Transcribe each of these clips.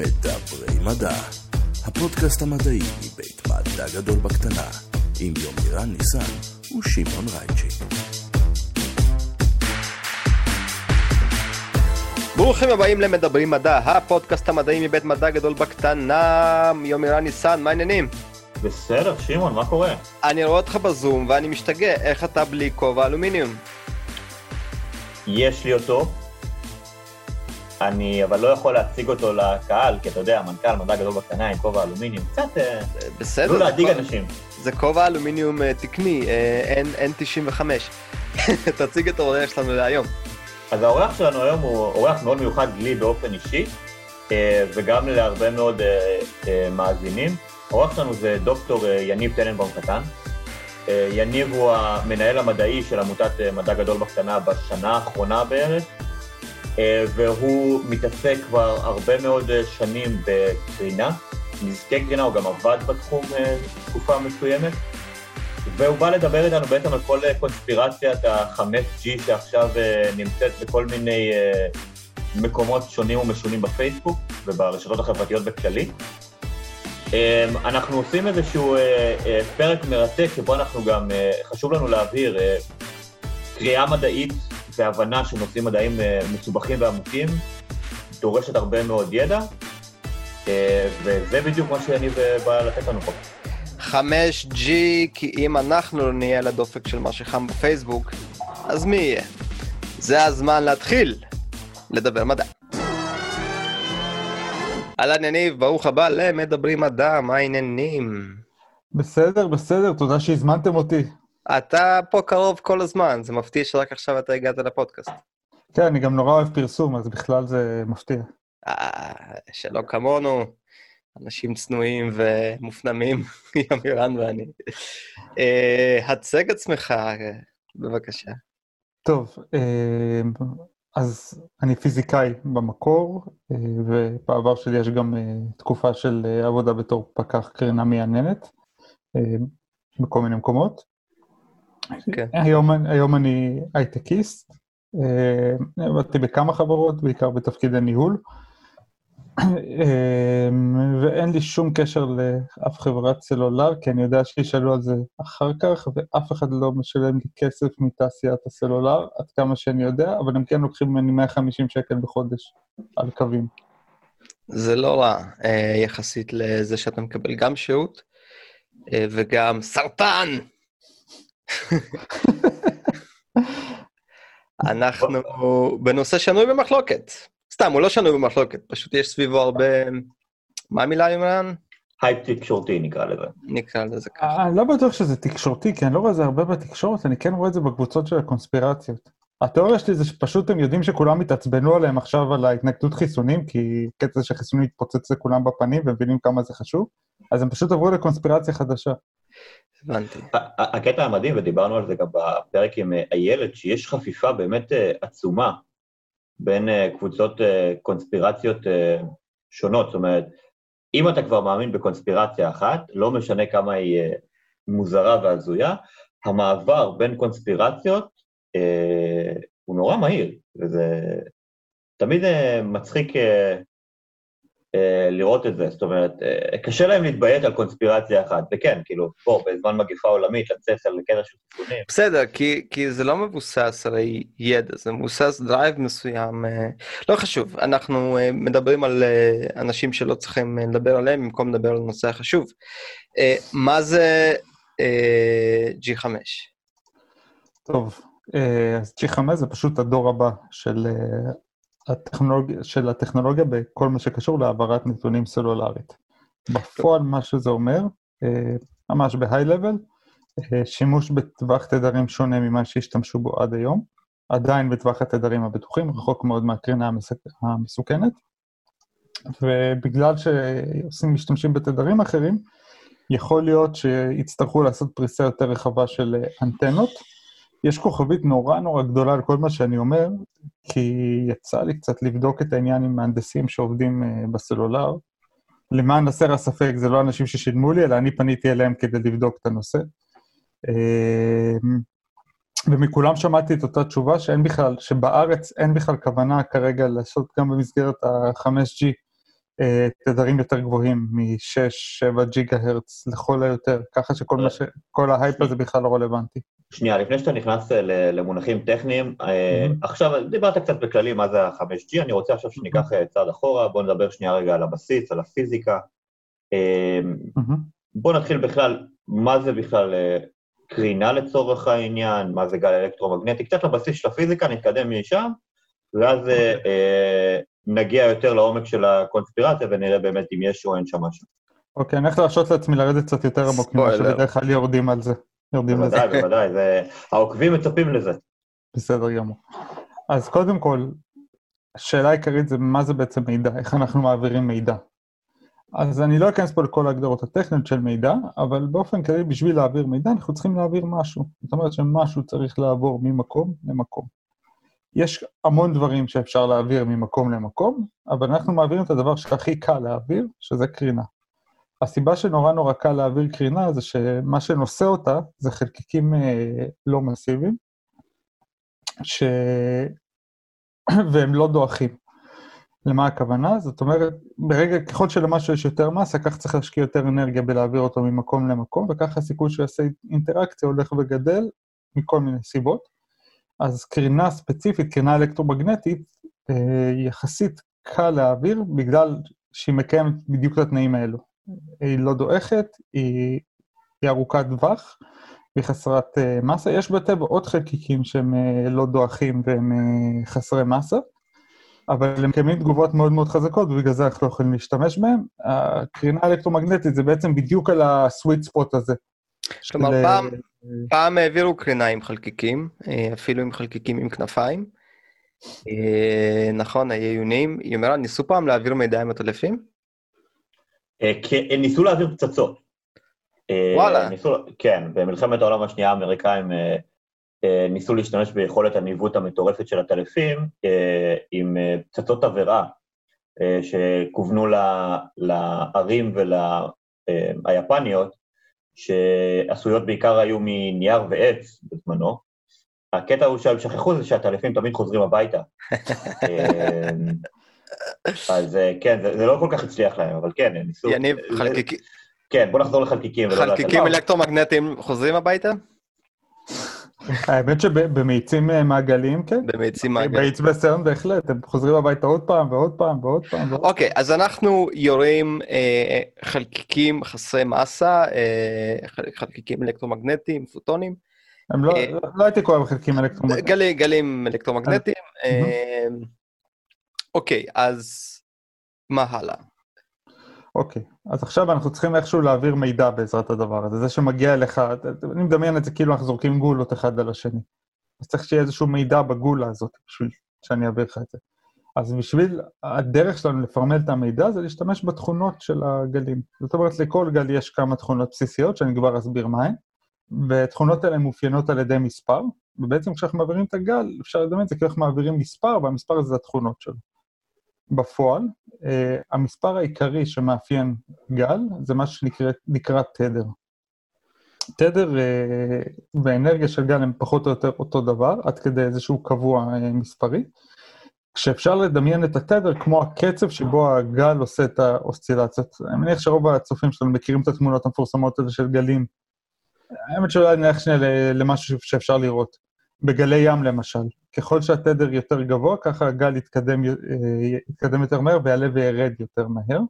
מדברי מדע, הפודקאסט המדעי מבית מדע גדול בקטנה, עם יומירן ניסן ושמעון רייצ'י. ברוכים הבאים למדברים מדע, הפודקאסט המדעי מבית מדע גדול בקטנה, יומירן ניסן, מה העניינים? בסדר, שמעון, מה קורה? אני רואה אותך בזום ואני משתגע, איך אתה בלי כובע אלומיניום? יש לי אותו, אני אבל לא יכול להציג אותו לקהל, כי אתה יודע, מנכ"ל מדע גדול בקטנה עם כובע אלומיניום, קצת... אה, בסדר. לא להדאיג אנשים. זה כובע אלומיניום אה, תקני, אה, N- N95. תציג את האורח שלנו להיום. אז האורח שלנו היום הוא אורח מאוד מיוחד לי באופן אישי, וגם להרבה מאוד מאזינים. האורח שלנו זה דוקטור יניב טננבאום קטן. יניב הוא המנהל המדעי של עמותת מדע גדול בקטנה בשנה האחרונה בערך, והוא מתעסק כבר הרבה מאוד אה, שנים בקרינה, נזקי קרינה, הוא גם עבד בתחום אה, תקופה מסוימת. והוא בא לדבר איתנו בעצם על כל אה, קונספירציית ה-5G שעכשיו אה, נמצאת בכל מיני אה, מקומות שונים ומשונים בפייסבוק וברשתות החברתיות בכללי. אה, אנחנו עושים איזשהו אה, אה, פרק מרתק שבו אנחנו גם, אה, חשוב לנו להבהיר, אה, קריאה מדעית והבנה של נושאים מדעיים אה, מסובכים ועמוקים דורשת הרבה מאוד ידע, אה, וזה בדיוק מה שיניב אה, בא לתת לנו פה. 5G, כי אם אנחנו לא נהיה על הדופק של מה שחם בפייסבוק, אז מי יהיה? זה הזמן להתחיל לדבר מדע. אהלן יניב, ברוך הבא למדברים מדע, מה העניינים? בסדר, בסדר, תודה שהזמנתם אותי. אתה פה קרוב כל הזמן, זה מפתיע שרק עכשיו אתה הגעת לפודקאסט. כן, אני גם נורא אוהב פרסום, אז בכלל זה מפתיע. אה, שלא כמונו, אנשים צנועים ומופנמים, ימירן ואני. אה, הצג עצמך, בבקשה. טוב, אה, אז אני פיזיקאי במקור, אה, ובעבר שלי יש גם תקופה של עבודה בתור פקח קרינה מייננת, בכל מיני מקומות. כן. היום, היום אני הייטקיסט, אה, עבדתי בכמה חברות, בעיקר בתפקידי ניהול, אה, ואין לי שום קשר לאף חברת סלולר, כי אני יודע שישאלו על זה אחר כך, ואף אחד לא משלם לי כסף מתעשיית הסלולר, עד כמה שאני יודע, אבל הם כן לוקחים ממני 150 שקל בחודש על קווים. זה לא רע, אה, יחסית לזה שאתה מקבל גם שהות וגם סרטן. אנחנו בנושא שנוי במחלוקת. סתם, הוא לא שנוי במחלוקת, פשוט יש סביבו הרבה... מה המילה, יומרני? הייפ תקשורתי נקרא לזה. נקרא לזה ככה. אני לא בטוח שזה תקשורתי, כי אני לא רואה את זה הרבה בתקשורת, אני כן רואה את זה בקבוצות של הקונספירציות. התיאוריה שלי זה שפשוט הם יודעים שכולם התעצבנו עליהם עכשיו על ההתנגדות חיסונים, כי קטע שחיסונים מתפוצץ לכולם בפנים ומבינים כמה זה חשוב, אז הם פשוט עברו לקונספירציה חדשה. הבנתי. הקטע המדהים, ודיברנו על זה גם בפרק עם אה, איילת, שיש חפיפה באמת אה, עצומה בין אה, קבוצות קונספירציות שונות. זאת אומרת, אם אתה כבר מאמין בקונספירציה אחת, לא משנה כמה היא מוזרה והזויה, המעבר בין קונספירציות הוא נורא מהיר, וזה תמיד מצחיק לראות את זה, זאת אומרת, אה, קשה להם להתביית על קונספירציה אחת, וכן, כאילו, בוא, בזמן מגפה עולמית, לצאת על קטע של חיסונים, בסדר, כי, כי זה לא מבוסס על ידע, זה מבוסס drive מסוים. אה, לא חשוב, אנחנו אה, מדברים על אה, אנשים שלא צריכים אה, לדבר עליהם במקום לדבר על הנושא החשוב. אה, מה זה אה, G5? טוב, אה, אז G5 זה פשוט הדור הבא של, אה, הטכנולוג... של הטכנולוגיה בכל מה שקשור להעברת נתונים סלולרית. בפועל מה שזה אומר, אה, ממש level, אה, שימוש בטווח תדרים שונה ממה שהשתמשו בו עד היום, עדיין בטווח התדרים הבטוחים, רחוק מאוד מהקרינה המסק... המסוכנת, ובגלל שעושים משתמשים בתדרים אחרים, יכול להיות שיצטרכו לעשות פריסה יותר רחבה של אה, אנטנות. יש כוכבית נורא נורא גדולה על כל מה שאני אומר, כי יצא לי קצת לבדוק את העניין עם מהנדסים שעובדים אה, בסלולר. למען הסר הספק, זה לא אנשים ששילמו לי, אלא אני פניתי אליהם כדי לבדוק את הנושא. אה, ומכולם שמעתי את אותה תשובה שאין בכלל, שבארץ אין בכלל כוונה כרגע לעשות גם במסגרת ה-5G אה, תדרים יותר גבוהים מ-6-7 ג'יגה הרץ לכל היותר, ככה שכל מה ש... כל ההייפ הזה בכלל לא רלוונטי. שנייה, לפני שאתה נכנס אה, למונחים טכניים, אה, Mhm. עכשיו דיברת קצת בכללי מה זה ה-5G, אני רוצה עכשיו שניקח אה, צעד אחורה, בואו נדבר שנייה רגע על הבסיס, על הפיזיקה. מהמם. בואו נתחיל בכלל, מה זה בכלל קרינה לצורך העניין, מה זה גל אלקטרומגנטי, קצת לבסיס של הפיזיקה, נתקדם משם, ואז אה, נגיע יותר לעומק של הקונספירציה ונראה באמת אם יש או אין שם משהו. אוקיי, אני הולך להרשות לעצמי לרדת קצת יותר עמוק ממה. שבדרך כלל יורדים על זה. יורדים לזה. בוודאי, בוודאי, זה- העוקבים מצפים לזה. בסדר גמור. אז קודם כל, השאלה העיקרית זה מה זה בעצם מידע, איך אנחנו מעבירים מידע. אז אני לא אכנס פה לכל ההגדרות הטכניות של מידע, אבל באופן כללי, בשביל להעביר מידע, אנחנו צריכים להעביר משהו. זאת אומרת שמשהו צריך לעבור ממקום למקום. יש המון דברים שאפשר להעביר ממקום למקום, אבל אנחנו מעבירים את הדבר שהכי קל להעביר, שזה קרינה. הסיבה שנורא נורא קל להעביר קרינה זה שמה שנושא אותה זה חלקיקים אה, לא מסיביים, ש... והם לא דועכים. למה הכוונה? זאת אומרת, ברגע, ככל שלמשהו יש יותר מסה, כך צריך להשקיע יותר אנרגיה בלהעביר אותו ממקום למקום, וככה הסיכוי שהוא יעשה אינטראקציה הולך וגדל מכל מיני סיבות. אז קרינה ספציפית, קרינה אלקטרומגנטית, אה, יחסית קל להעביר, בגלל שהיא מקיימת בדיוק את התנאים האלו. היא לא דועכת, היא, היא ארוכת טווח, והיא חסרת אה, מסה. יש בטבע עוד חלקיקים שהם אה, לא דועכים והם אה, חסרי מסה, אבל הם מקיימים תגובות מאוד מאוד חזקות, ובגלל זה אנחנו לא יכולים להשתמש בהם. הקרינה האלקטרומגנטית זה בעצם בדיוק על הסוויט ספוט הזה. כלומר, של, פעם- פעם העבירו קרינה עם חלקיקים, אפילו עם חלקיקים עם כנפיים. נכון, העיונים. היא אומרת, ניסו פעם להעביר מידע עם עטלפים? אה, כן, ניסו להעביר פצצות. אה, וואלה. ניסו, כן, במלחמת העולם השנייה האמריקאים אה, ניסו להשתמש ביכולת הניווט המטורפת של הטלפים עם פצצות תבערה אה, שכוונו לערים וליפניות, שעשויות בעיקר היו מנייר ועץ בזמנו. הקטע הוא שהם שכחו זה שהטלפים תמיד חוזרים הביתה. אה, אז אה, כן, זה, זה לא כל כך הצליח להם, אבל כן, הם ניסו... יניב, זה- חלקיקים- כן, בוא נחזור לחלקיקים. חלקיקים. אלקטרומגנטיים חוזרים הביתה? האמת שבמאיצים אה, מעגליים, כן. במאיצים מעגל. מאיץ בסרן בהחלט, הם חוזרים הביתה עוד פעם ועוד פעם ועוד פעם. אוקיי, אז אנחנו יורים אה, חלקיקים חסרי מסה, אה, חל- חלקיקים אלקטרומגנטיים, פוטונים, הם לא, אה, לא הייתי קורא בחלקים אלקטרומגנטיים. גלי, גלים אלקטרומגנטיים. אה, אוקיי, אז מה הלאה? אוקיי, אז עכשיו אנחנו צריכים איכשהו להעביר מידע בעזרת הדבר הזה. זה שמגיע אליך, אני מדמיין את זה כאילו אנחנו זורקים גולות אחד על השני. אז צריך שיהיה איזשהו מידע בגולה הזאת בשביל שאני אעביר לך את זה. אז בשביל, הדרך שלנו לפרמל את המידע זה להשתמש בתכונות של הגלים. זאת אומרת, לכל גל יש כמה תכונות בסיסיות, שאני כבר אסביר מהן, והתכונות האלה מאופיינות על ידי מספר, ובעצם כשאנחנו מעבירים את הגל, אפשר לדמיין את זה כאילו אנחנו מעבירים מספר, והמספר הזה זה התכונות שלו. בפועל, uh, המספר העיקרי שמאפיין גל זה מה שנקרא תדר. תדר uh, והאנרגיה של גל הם פחות או יותר אותו דבר, עד כדי איזשהו קבוע uh, מספרי, כשאפשר לדמיין את התדר כמו הקצב שבו הגל עושה את האוסצילציות. אני מניח שרוב הצופים שלנו מכירים את התמונות המפורסמות האלה של גלים. האמת שאולי נלך שנייה למשהו שאפשר לראות. בגלי ים למשל, ככל שהתדר יותר גבוה, ככה הגל יתקדם, אה, יתקדם יותר מהר ויעלה וירד יותר מהר.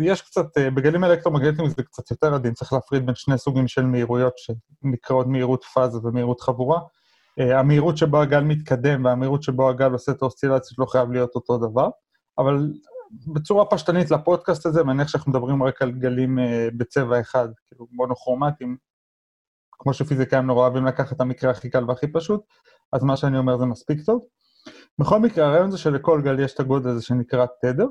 יש קצת, אה, בגלים אלקטרומגנטיים זה קצת יותר עדין, צריך להפריד בין שני סוגים של מהירויות שנקראות מהירות פאזה ומהירות חבורה. אה, המהירות שבו הגל מתקדם והמהירות שבו הגל עושה את האוסצילציות לא חייב להיות אותו דבר, אבל בצורה פשטנית לפודקאסט הזה, מניח שאנחנו מדברים רק על גלים בצבע אחד, כאילו מונוכרומטיים, כמו שפיזיקאים נורא אוהבים לקחת את המקרה הכי קל והכי פשוט, אז מה שאני אומר זה מספיק טוב. בכל מקרה, הרעיון זה שלכל גל יש את הגודל הזה שנקרא תדר,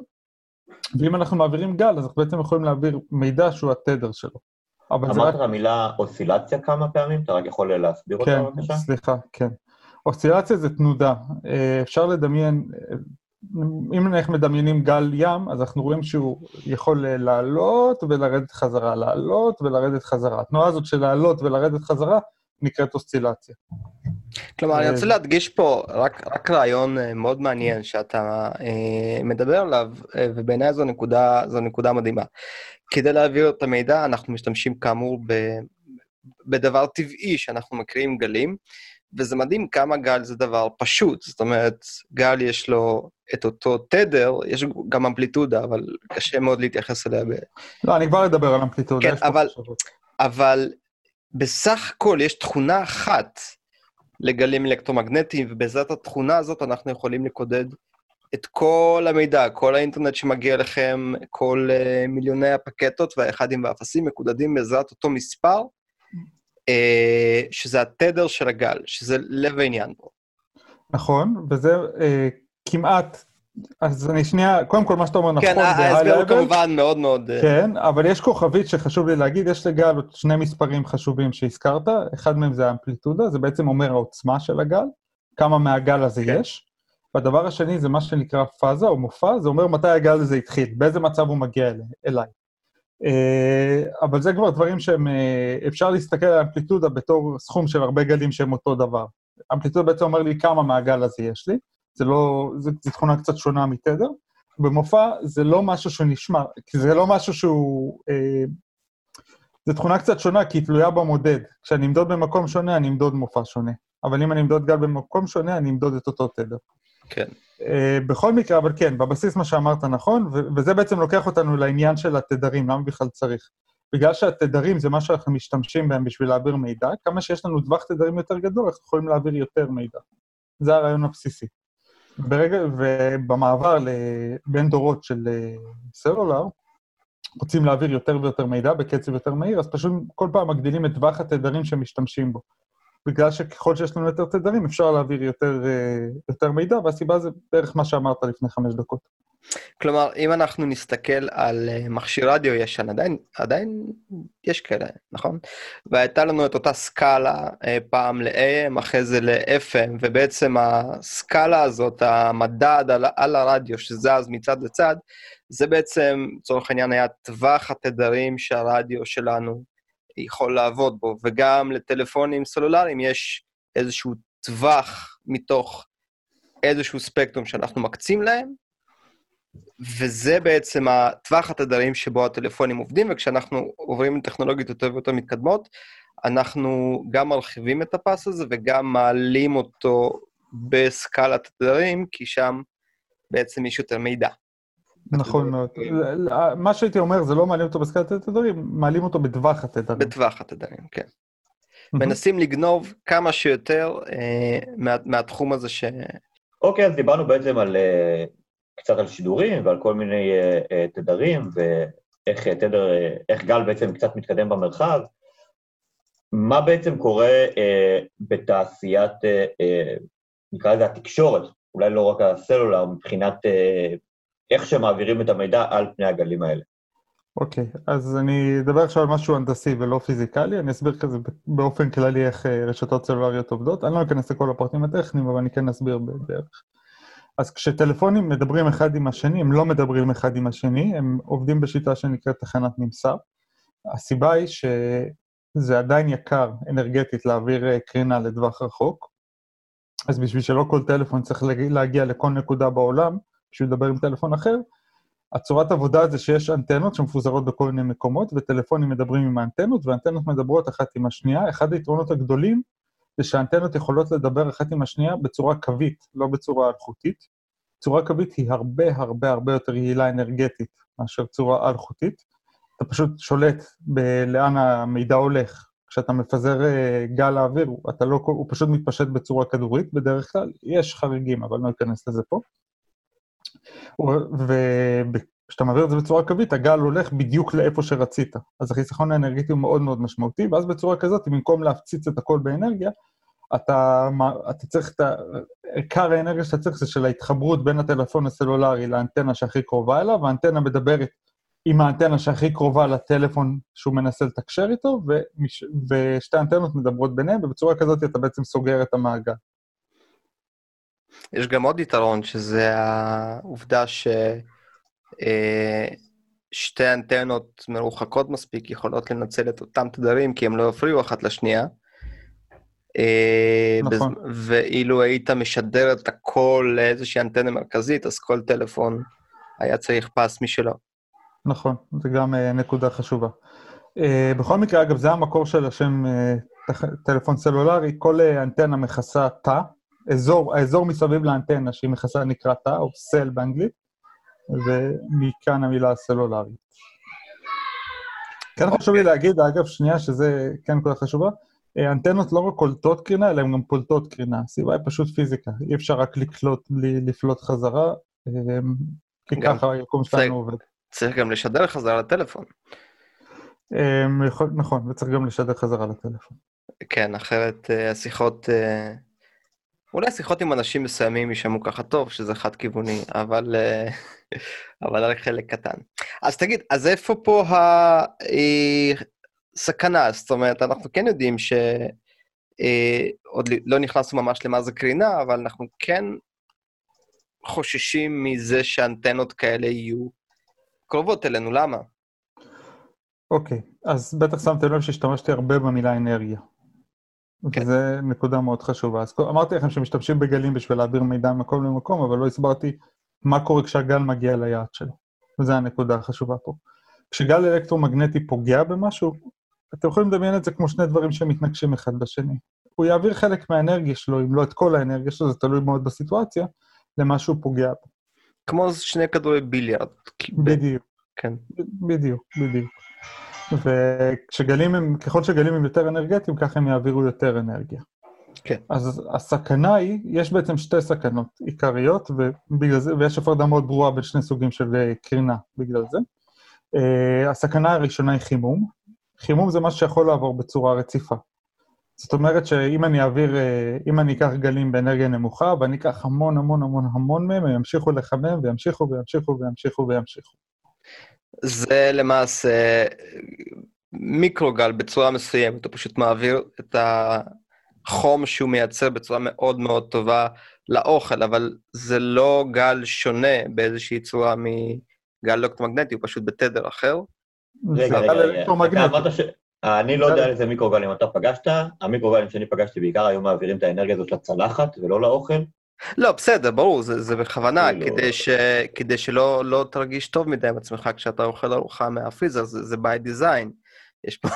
ואם אנחנו מעבירים גל, אז אנחנו בעצם יכולים להעביר מידע שהוא התדר שלו. אמרת רק... המילה אוסילציה כמה פעמים? אתה רק יכול להסביר כן, אותה בבקשה? כן, סליחה, כן. אוסילציה זה תנודה. אפשר לדמיין, אם אנחנו מדמיינים גל ים, אז אנחנו רואים שהוא יכול לעלות ולרדת חזרה, לעלות ולרדת חזרה. התנועה הזאת של לעלות ולרדת חזרה נקראת אוסצילציה. כלומר, אני אה, רוצה להדגיש פה רק, רק רעיון אה, מאוד מעניין שאתה אה, מדבר עליו, אה, ובעיניי זו נקודה, זו נקודה מדהימה. כדי להעביר את המידע, אנחנו משתמשים כאמור ב, בדבר טבעי שאנחנו מקריאים גלים, וזה מדהים כמה גל זה דבר פשוט. זאת אומרת, גל יש לו את אותו תדר, יש גם אמפליטודה, אבל קשה מאוד להתייחס אליה. ב... לא, אני כבר אדבר על אמפליטודה. כן, אבל-. אבל בסך הכל יש תכונה אחת לגלים אלקטרומגנטיים, ובעזרת התכונה הזאת אנחנו יכולים לקודד את כל המידע, כל האינטרנט שמגיע אליכם, כל uh, מיליוני הפקטות והאחדים והאפסים מקודדים בעזרת אותו מספר, uh, שזה התדר של הגל, שזה לב העניין פה. נכון, וזה אה, כמעט, אז אני שנייה, קודם כל מה שאתה אומר נכון, כן, ההסבר הוא כמובן מאוד מאוד... אה, כן, אבל יש כוכבית שחשוב לי להגיד, יש לגל עוד שני מספרים חשובים שהזכרת, אחד מהם זה האמפליטודה, זה בעצם אומר העוצמה של הגל, כמה מהגל הזה כן. יש, והדבר השני זה מה שנקרא פאזה או מופע, זה אומר מתי הגל הזה התחיל, באיזה מצב הוא מגיע אלי- אליי. אה, אבל זה כבר דברים שהם, אה, אפשר להסתכל על האמפליטודה בתור סכום של הרבה גלים שהם אותו דבר. אמפליטודה בעצם אומר לי כמה מהגל הזה יש לי, זה לא, זו תכונה קצת שונה מתדר. במופע זה לא משהו שנשמע, כי זה לא משהו שהוא... אה, זו תכונה קצת שונה, כי היא תלויה במודד. כשאני אמדוד במקום שונה, אני אמדוד מופע שונה. אבל אם אני אמדוד גל במקום שונה, אני אמדוד את אותו תדר. כן. Uh, בכל מקרה, אבל כן, בבסיס מה שאמרת נכון, ו- וזה בעצם לוקח אותנו לעניין של התדרים, למה בכלל צריך. בגלל שהתדרים זה מה שאנחנו משתמשים בהם בשביל להעביר מידע, כמה שיש לנו טווח תדרים יותר גדול, אנחנו יכולים להעביר יותר מידע. זה הרעיון הבסיסי. ברגע, ובמעבר ל- בין דורות של אה, סלולר, רוצים להעביר יותר ויותר מידע בקצב יותר מהיר, אז פשוט כל פעם מגדילים את טווח התדרים שמשתמשים בו. בגלל שככל שיש לנו יותר תדרים, אפשר להעביר יותר, אה, יותר מידע, והסיבה זה בערך מה שאמרת לפני חמש דקות. כלומר, אם אנחנו נסתכל על אה, מכשיר רדיו ישן, עדיין, עדיין יש כאלה, נכון? והייתה לנו את אותה סקאלה אה, פעם ל-AM, אחרי זה ל-FM, ובעצם הסקאלה הזאת, המדד על, על הרדיו שזז מצד לצד, זה בעצם, לצורך העניין, היה טווח התדרים שהרדיו שלנו יכול לעבוד בו, וגם לטלפונים סלולריים יש איזשהו טווח מתוך איזשהו ספקטרום שאנחנו מקצים להם, וזה בעצם הטווח התדרים שבו הטלפונים עובדים, וכשאנחנו עוברים לטכנולוגיות יותר ויותר מתקדמות, אנחנו גם מרחיבים את הפס הזה וגם מעלים אותו בסקלת התדרים, כי שם בעצם יש יותר מידע. נכון מאוד. מה שהייתי אומר, זה לא מעלים אותו בסקלת התדרים, מעלים אותו בטווח התדרים. בטווח התדרים, כן. מנסים לגנוב כמה שיותר אה, מה, מהתחום הזה ש... אוקיי, אז דיברנו בעצם על, אה, קצת על שידורים ועל כל מיני אה, אה, תדרים, ואיך אה, תדר, אה, איך גל בעצם קצת מתקדם במרחב. מה בעצם קורה אה, בתעשיית, אה, אה, נקרא לזה התקשורת, אולי לא רק הסלולר, מבחינת אה, איך שמעבירים את המידע על פני הגלים האלה. אוקיי, אז אני אדבר עכשיו על משהו הנדסי ולא פיזיקלי, אני אסביר כזה באופן כללי איך רשתות סלולריות עובדות. אני לא אכנס לכל הפרטים הטכניים, אבל אני כן אסביר בערך. אז כשטלפונים מדברים אחד עם השני, הם לא מדברים אחד עם השני, הם עובדים בשיטה שנקראת תחנת ממסר. הסיבה היא שזה עדיין יקר אנרגטית להעביר אה, קרינה לטווח רחוק, אז בשביל שלא כל טלפון צריך להגיע- לכל נקודה בעולם, בשביל לדבר עם טלפון אחר, הצורת עבודה זה שיש אנטנות שמפוזרות בכל מיני מקומות, וטלפונים מדברים עם האנטנות, והאנטנות מדברות אחת עם השנייה. אחד היתרונות הגדולים זה שהאנטנות יכולות לדבר אחת עם השנייה בצורה קווית, לא בצורה אלחוטית. צורה קווית היא הרבה הרבה הרבה יותר יעילה אנרגטית מאשר צורה אלחוטית. אתה פשוט שולט בלאן המידע הולך. כשאתה מפזר אה, גל האוויר, אתה לא, הוא פשוט מתפשט בצורה כדורית בדרך כלל. יש חריגים, אבל לא אכנס לזה פה. וכשאתה מעביר את זה בצורה קווית, הגל הולך בדיוק לאיפה שרצית. אז החיסכון האנרגטי הוא מאוד מאוד משמעותי, ואז בצורה כזאת, במקום להפציץ את הכל באנרגיה, אתה, אתה צריך את ה... עיקר האנרגיה שאתה צריך זה של ההתחברות בין הטלפון הסלולרי לאנטנה שהכי קרובה אליו, והאנטנה מדברת עם האנטנה שהכי קרובה לטלפון שהוא מנסה לתקשר איתו, ומש... ושתי האנטנות מדברות ביניהם, ובצורה כזאת אתה בעצם סוגר את המעגל. יש גם עוד יתרון, שזה העובדה ששתי אנטנות מרוחקות מספיק יכולות לנצל את אותם תדרים, כי הם לא יפריעו אחת לשנייה, אה, נכון. בז- ואילו היית משדר את הכל לאיזושהי אנטנה מרכזית, אז כל טלפון היה צריך פס משלו. נכון, זה גם אה, נקודה חשובה. אה, בכל מקרה, אגב, זה המקור של השם אה, טלפון סלולרי, כל אה, אנטנה מכסה תא, אזור, האזור מסביב לאנטנה שהיא מכסה נקרא תא, או סל באנגלית, ומכאן המילה סלולרי. כן חשוב לי להגיד, אגב, שנייה, שזה כן נקודה חשובה, אה, אנטנות לא רק קולטות קרינה, אלא הן גם פולטות קרינה. הסיבה היא פשוט פיזיקה, אי אפשר רק לקלוט בלי לפלוט חזרה, אה, כי ככה היקום שלנו עובד. צריך גם לשדר חזרה לטלפון. יכול- נכון, וצריך גם לשדר חזרה לטלפון. כן, אחרת אה, השיחות... אה, אולי שיחות עם אנשים מסוימים יישמעו ככה טוב, שזה חד-כיווני, אבל, אה, אבל רק חלק קטן. אז תגיד, אז איפה פה הסכנה? זאת אומרת, אנחנו כן יודעים ש... אה, עוד לא נכנסנו ממש למה זה קרינה, אבל אנחנו כן חוששים מזה שאנטנות כאלה יהיו קרובות אלינו, למה? אוקיי, אז בטח שמתם לב שהשתמשתי הרבה במילה אנרגיה. כן. וזו נקודה מאוד חשובה. אז אמרתי לכם שמשתמשים בגלים בשביל להעביר מידע ממקום למקום, אבל לא הסברתי מה קורה כשהגל מגיע ליעד שלו. וזו הנקודה החשובה פה. כשגל אלקטרומגנטי פוגע במשהו, אתם יכולים לדמיין את זה כמו שני דברים שמתנגשים אחד בשני. הוא יעביר חלק מהאנרגיה שלו, אם לא את כל האנרגיה שלו, זה תלוי מאוד בסיטואציה, למה שהוא פוגע בו. כמו שני כדורי ביליארד. בדיוק. כן. בדיוק, בדיוק. וכשגלים הם, ככל שגלים הם יותר אנרגטיים, ככה הם יעבירו יותר אנרגיה. כן. אז הסכנה היא, יש בעצם שתי סכנות עיקריות, ובגלל זה, ויש הפרדה מאוד ברורה בין שני סוגים של אה, קרינה בגלל זה. Uh, הסכנה הראשונה היא חימום. חימום זה משהו שיכול לעבור בצורה רציפה. זאת אומרת שאם אני אעביר, אה, אם אני אקח גלים באנרגיה נמוכה, ואני אקח המון המון המון המון מהם, הם ימשיכו לחמם, וימשיכו וימשיכו וימשיכו וימשיכו. זה למעשה מיקרוגל בצורה מסוימת, הוא פשוט מעביר את החום שהוא מייצר בצורה מאוד מאוד טובה לאוכל, אבל זה לא גל שונה באיזושהי צורה מגל אלקטרומגנטי, הוא פשוט בתדר אחר. רגע, רגע, רגע. אמרת ש... אני לא יודע איזה מיקרוגלים אתה פגשת, המיקרוגלים שאני פגשתי בעיקר היו מעבירים את האנרגיה הזאת לצלחת ולא לאוכל. לא, בסדר, ברור, זה, זה בכוונה, כאילו- כדי, ש, כדי שלא לא תרגיש טוב מדי עם עצמך כשאתה אוכל ארוחה מהפריזר, זה, זה by design. יש פה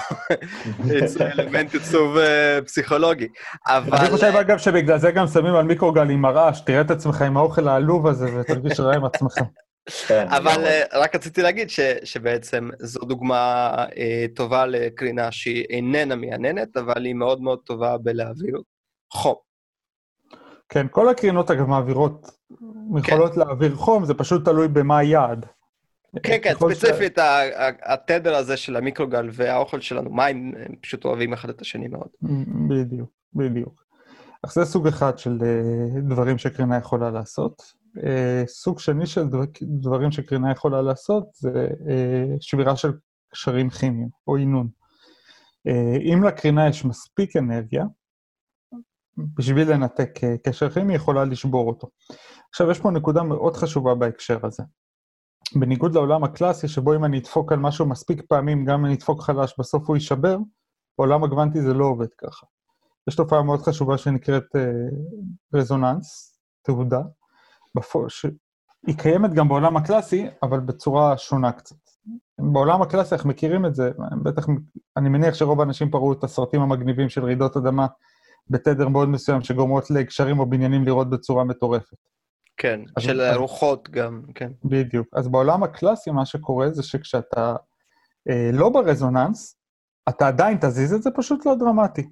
אלמנט עיצוב אה, פסיכולוגי. אבל... אני חושב, אגב, שבגלל זה גם שמים על מיקרוגל עם הרעש, תראה את עצמך עם האוכל העלוב הזה ותרגיש רע עם עצמך. כן, אבל. אה, רק רציתי להגיד ש, שבעצם זו דוגמה אה, טובה לקרינה שהיא איננה מייננת, אבל היא מאוד מאוד טובה בלהעביר חום. כן, כל הקרינות, אגב, מעבירות, יכולות להעביר חום, זה פשוט תלוי במה היעד. כן, כן, ש- ספציפית, ה- התדר הזה של המיקרוגל והאוכל שלנו, מים, הם פשוט אוהבים אחד את השני מאוד. בדיוק, בדיוק. אז זה סוג אחד של אה, דברים שקרינה יכולה לעשות. אה, סוג שני של דבר- דברים שקרינה יכולה לעשות זה אה, שבירה של קשרים כימיים או עינון. אם לקרינה יש מספיק אנרגיה, בשביל לנתק אה, קשר כימי, היא יכולה לשבור אותו. עכשיו, יש פה נקודה מאוד חשובה בהקשר הזה. בניגוד לעולם הקלאסי, שבו אם אני אדפוק על משהו מספיק פעמים, גם אם אני אדפוק חלש, בסוף הוא יישבר, בעולם הקוונטי זה לא עובד ככה. יש תופעה מאוד חשובה שנקראת אה, רזוננס, תהודה, בפו, שהיא קיימת גם בעולם הקלאסי, אבל בצורה שונה קצת. בעולם הקלאסי אנחנו מכירים את זה, בטח, אני מניח שרוב האנשים פראו את הסרטים המגניבים של רעידות אדמה בתדר מאוד מסוים, שגורמות לגשרים או בניינים לראות בצורה מטורפת. כן, אז- של אז- רוחות גם, כן. בדיוק. אז בעולם הקלאסי מה שקורה זה שכשאתה אה, לא ברזוננס, אתה עדיין תזיז את זה, פשוט לא דרמטי.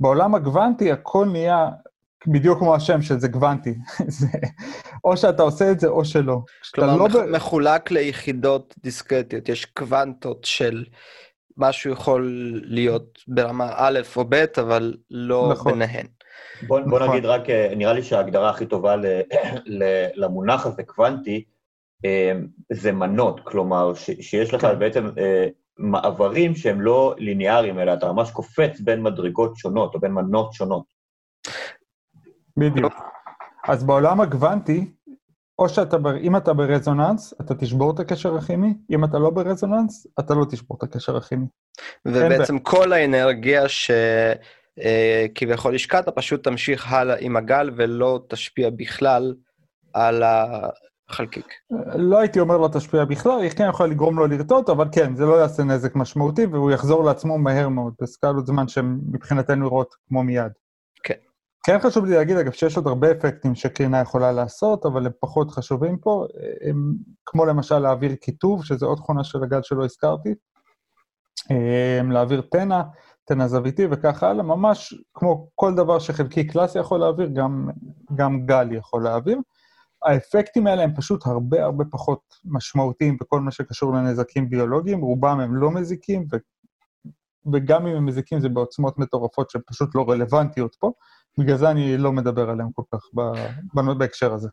בעולם הגוונטי הכל נהיה בדיוק כמו השם של זה גוונטי. זה, או שאתה עושה את זה או שלא. כלומר, לא מח- מחולק ליחידות דיסקרטיות, יש קוונטות של משהו יכול להיות ברמה א' או ב', אבל לא נכון. ביניהן. בוא, בוא נכון. נגיד רק, אה, נראה לי שההגדרה הכי טובה ל, ל, למונח הזה, קוונטי, אה, זה מנות, כלומר, ש, שיש לך כן. בעצם אה, מעברים שהם לא ליניאריים, אלא אתה ממש קופץ בין מדרגות שונות, או בין מנות שונות. בדיוק. אז בעולם הגוונטי, או שאתה, אם אתה ברזוננס, אתה תשבור את הקשר הכימי, אם אתה לא ברזוננס, אתה לא תשבור את הקשר הכימי. ובעצם כל האנרגיה אה, כביכול השקעת, פשוט תמשיך הלאה עם הגל ולא תשפיע בכלל על החלקיק. לא הייתי אומר לא תשפיע בכלל, היא כן יכולה לגרום לו לרטוט, אבל כן, זה לא יעשה נזק משמעותי, והוא יחזור לעצמו מהר מאוד, בסקלות זמן שמבחינתנו נראות כמו מיד. כן. חשוב לי להגיד, אגב, שיש עוד הרבה אפקטים שקרינה יכולה לעשות, אבל הם פחות חשובים פה, הם, כמו למשל להעביר כיתוב, שזה עוד תכונה של הגל שלא הזכרתי, הם, להעביר תנע, תנע זוויתי וכך הלאה, ממש כמו כל דבר שחלקי קלאסי יכול להעביר, גם, גם גל יכול להעביר. האפקטים האלה הם פשוט הרבה הרבה פחות משמעותיים בכל מה שקשור לנזקים ביולוגיים, רובם הם לא מזיקים, ו... וגם אם הם מזיקים זה בעוצמות מטורפות שהן פשוט לא רלוונטיות פה, בגלל זה אני לא מדבר עליהם כל כך ב... בהקשר הזה.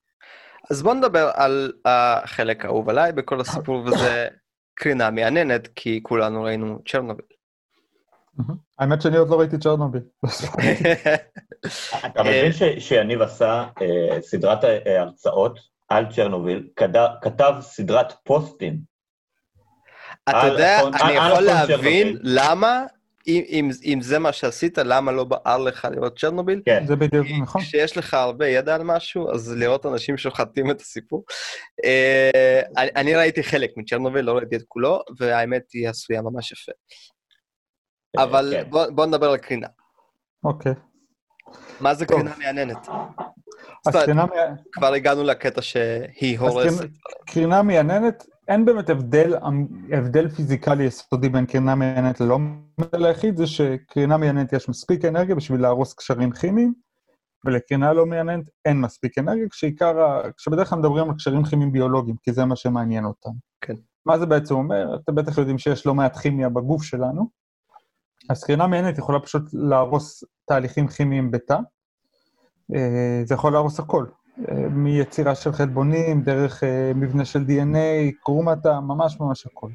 אז בוא נדבר על החלק האהוב עליי בכל הסיפור, וזה קרינה מעניינת, כי כולנו ראינו צ'רנוביל. האמת שאני עוד לא ראיתי צ'רנוביל. אתה מבין שיניב עשה אה, סדרת אה, הרצאות על צ'רנוביל, כתב סדרת פוסטים. אתה יודע, אני יכול להבין למה, אם זה מה שעשית, למה לא בער לך לראות צ'רנוביל? כן. זה בדיוק נכון. כשיש לך הרבה ידע על משהו, אז לראות אנשים שוחטים את הסיפור. אה, אני ראיתי חלק מצ'רנוביל, לא ראיתי את כולו, והאמת היא עשויה ממש יפה. אבל כן. בוא, בוא נדבר על קרינה. אוקיי. מה זה קרינה מייננת? קרינה... כבר הגענו לקטע שהיא הורסת. קרינה מייננת, אין באמת הבדל, הבדל פיזיקלי יסודי בין קרינה מייננת ללא הבדל היחיד, זה שקרינה מייננת יש מספיק אנרגיה בשביל להרוס קשרים כימיים, ולקרינה לא מייננת אין מספיק אנרגיה, כשעיקר, כשבדרך כלל מדברים על קשרים כימיים ביולוגיים, כי זה מה שמעניין אותם. כן. מה זה בעצם אומר? אתם בטח יודעים שיש לא מעט כימיה בגוף שלנו, אז קרינה מייננת יכולה פשוט להרוס תהליכים כימיים בתא. אה, זה יכול להרוס הכל, מיצירה של חלבונים, דרך אה, מבנה של DNA, התא, ממש ממש הכל.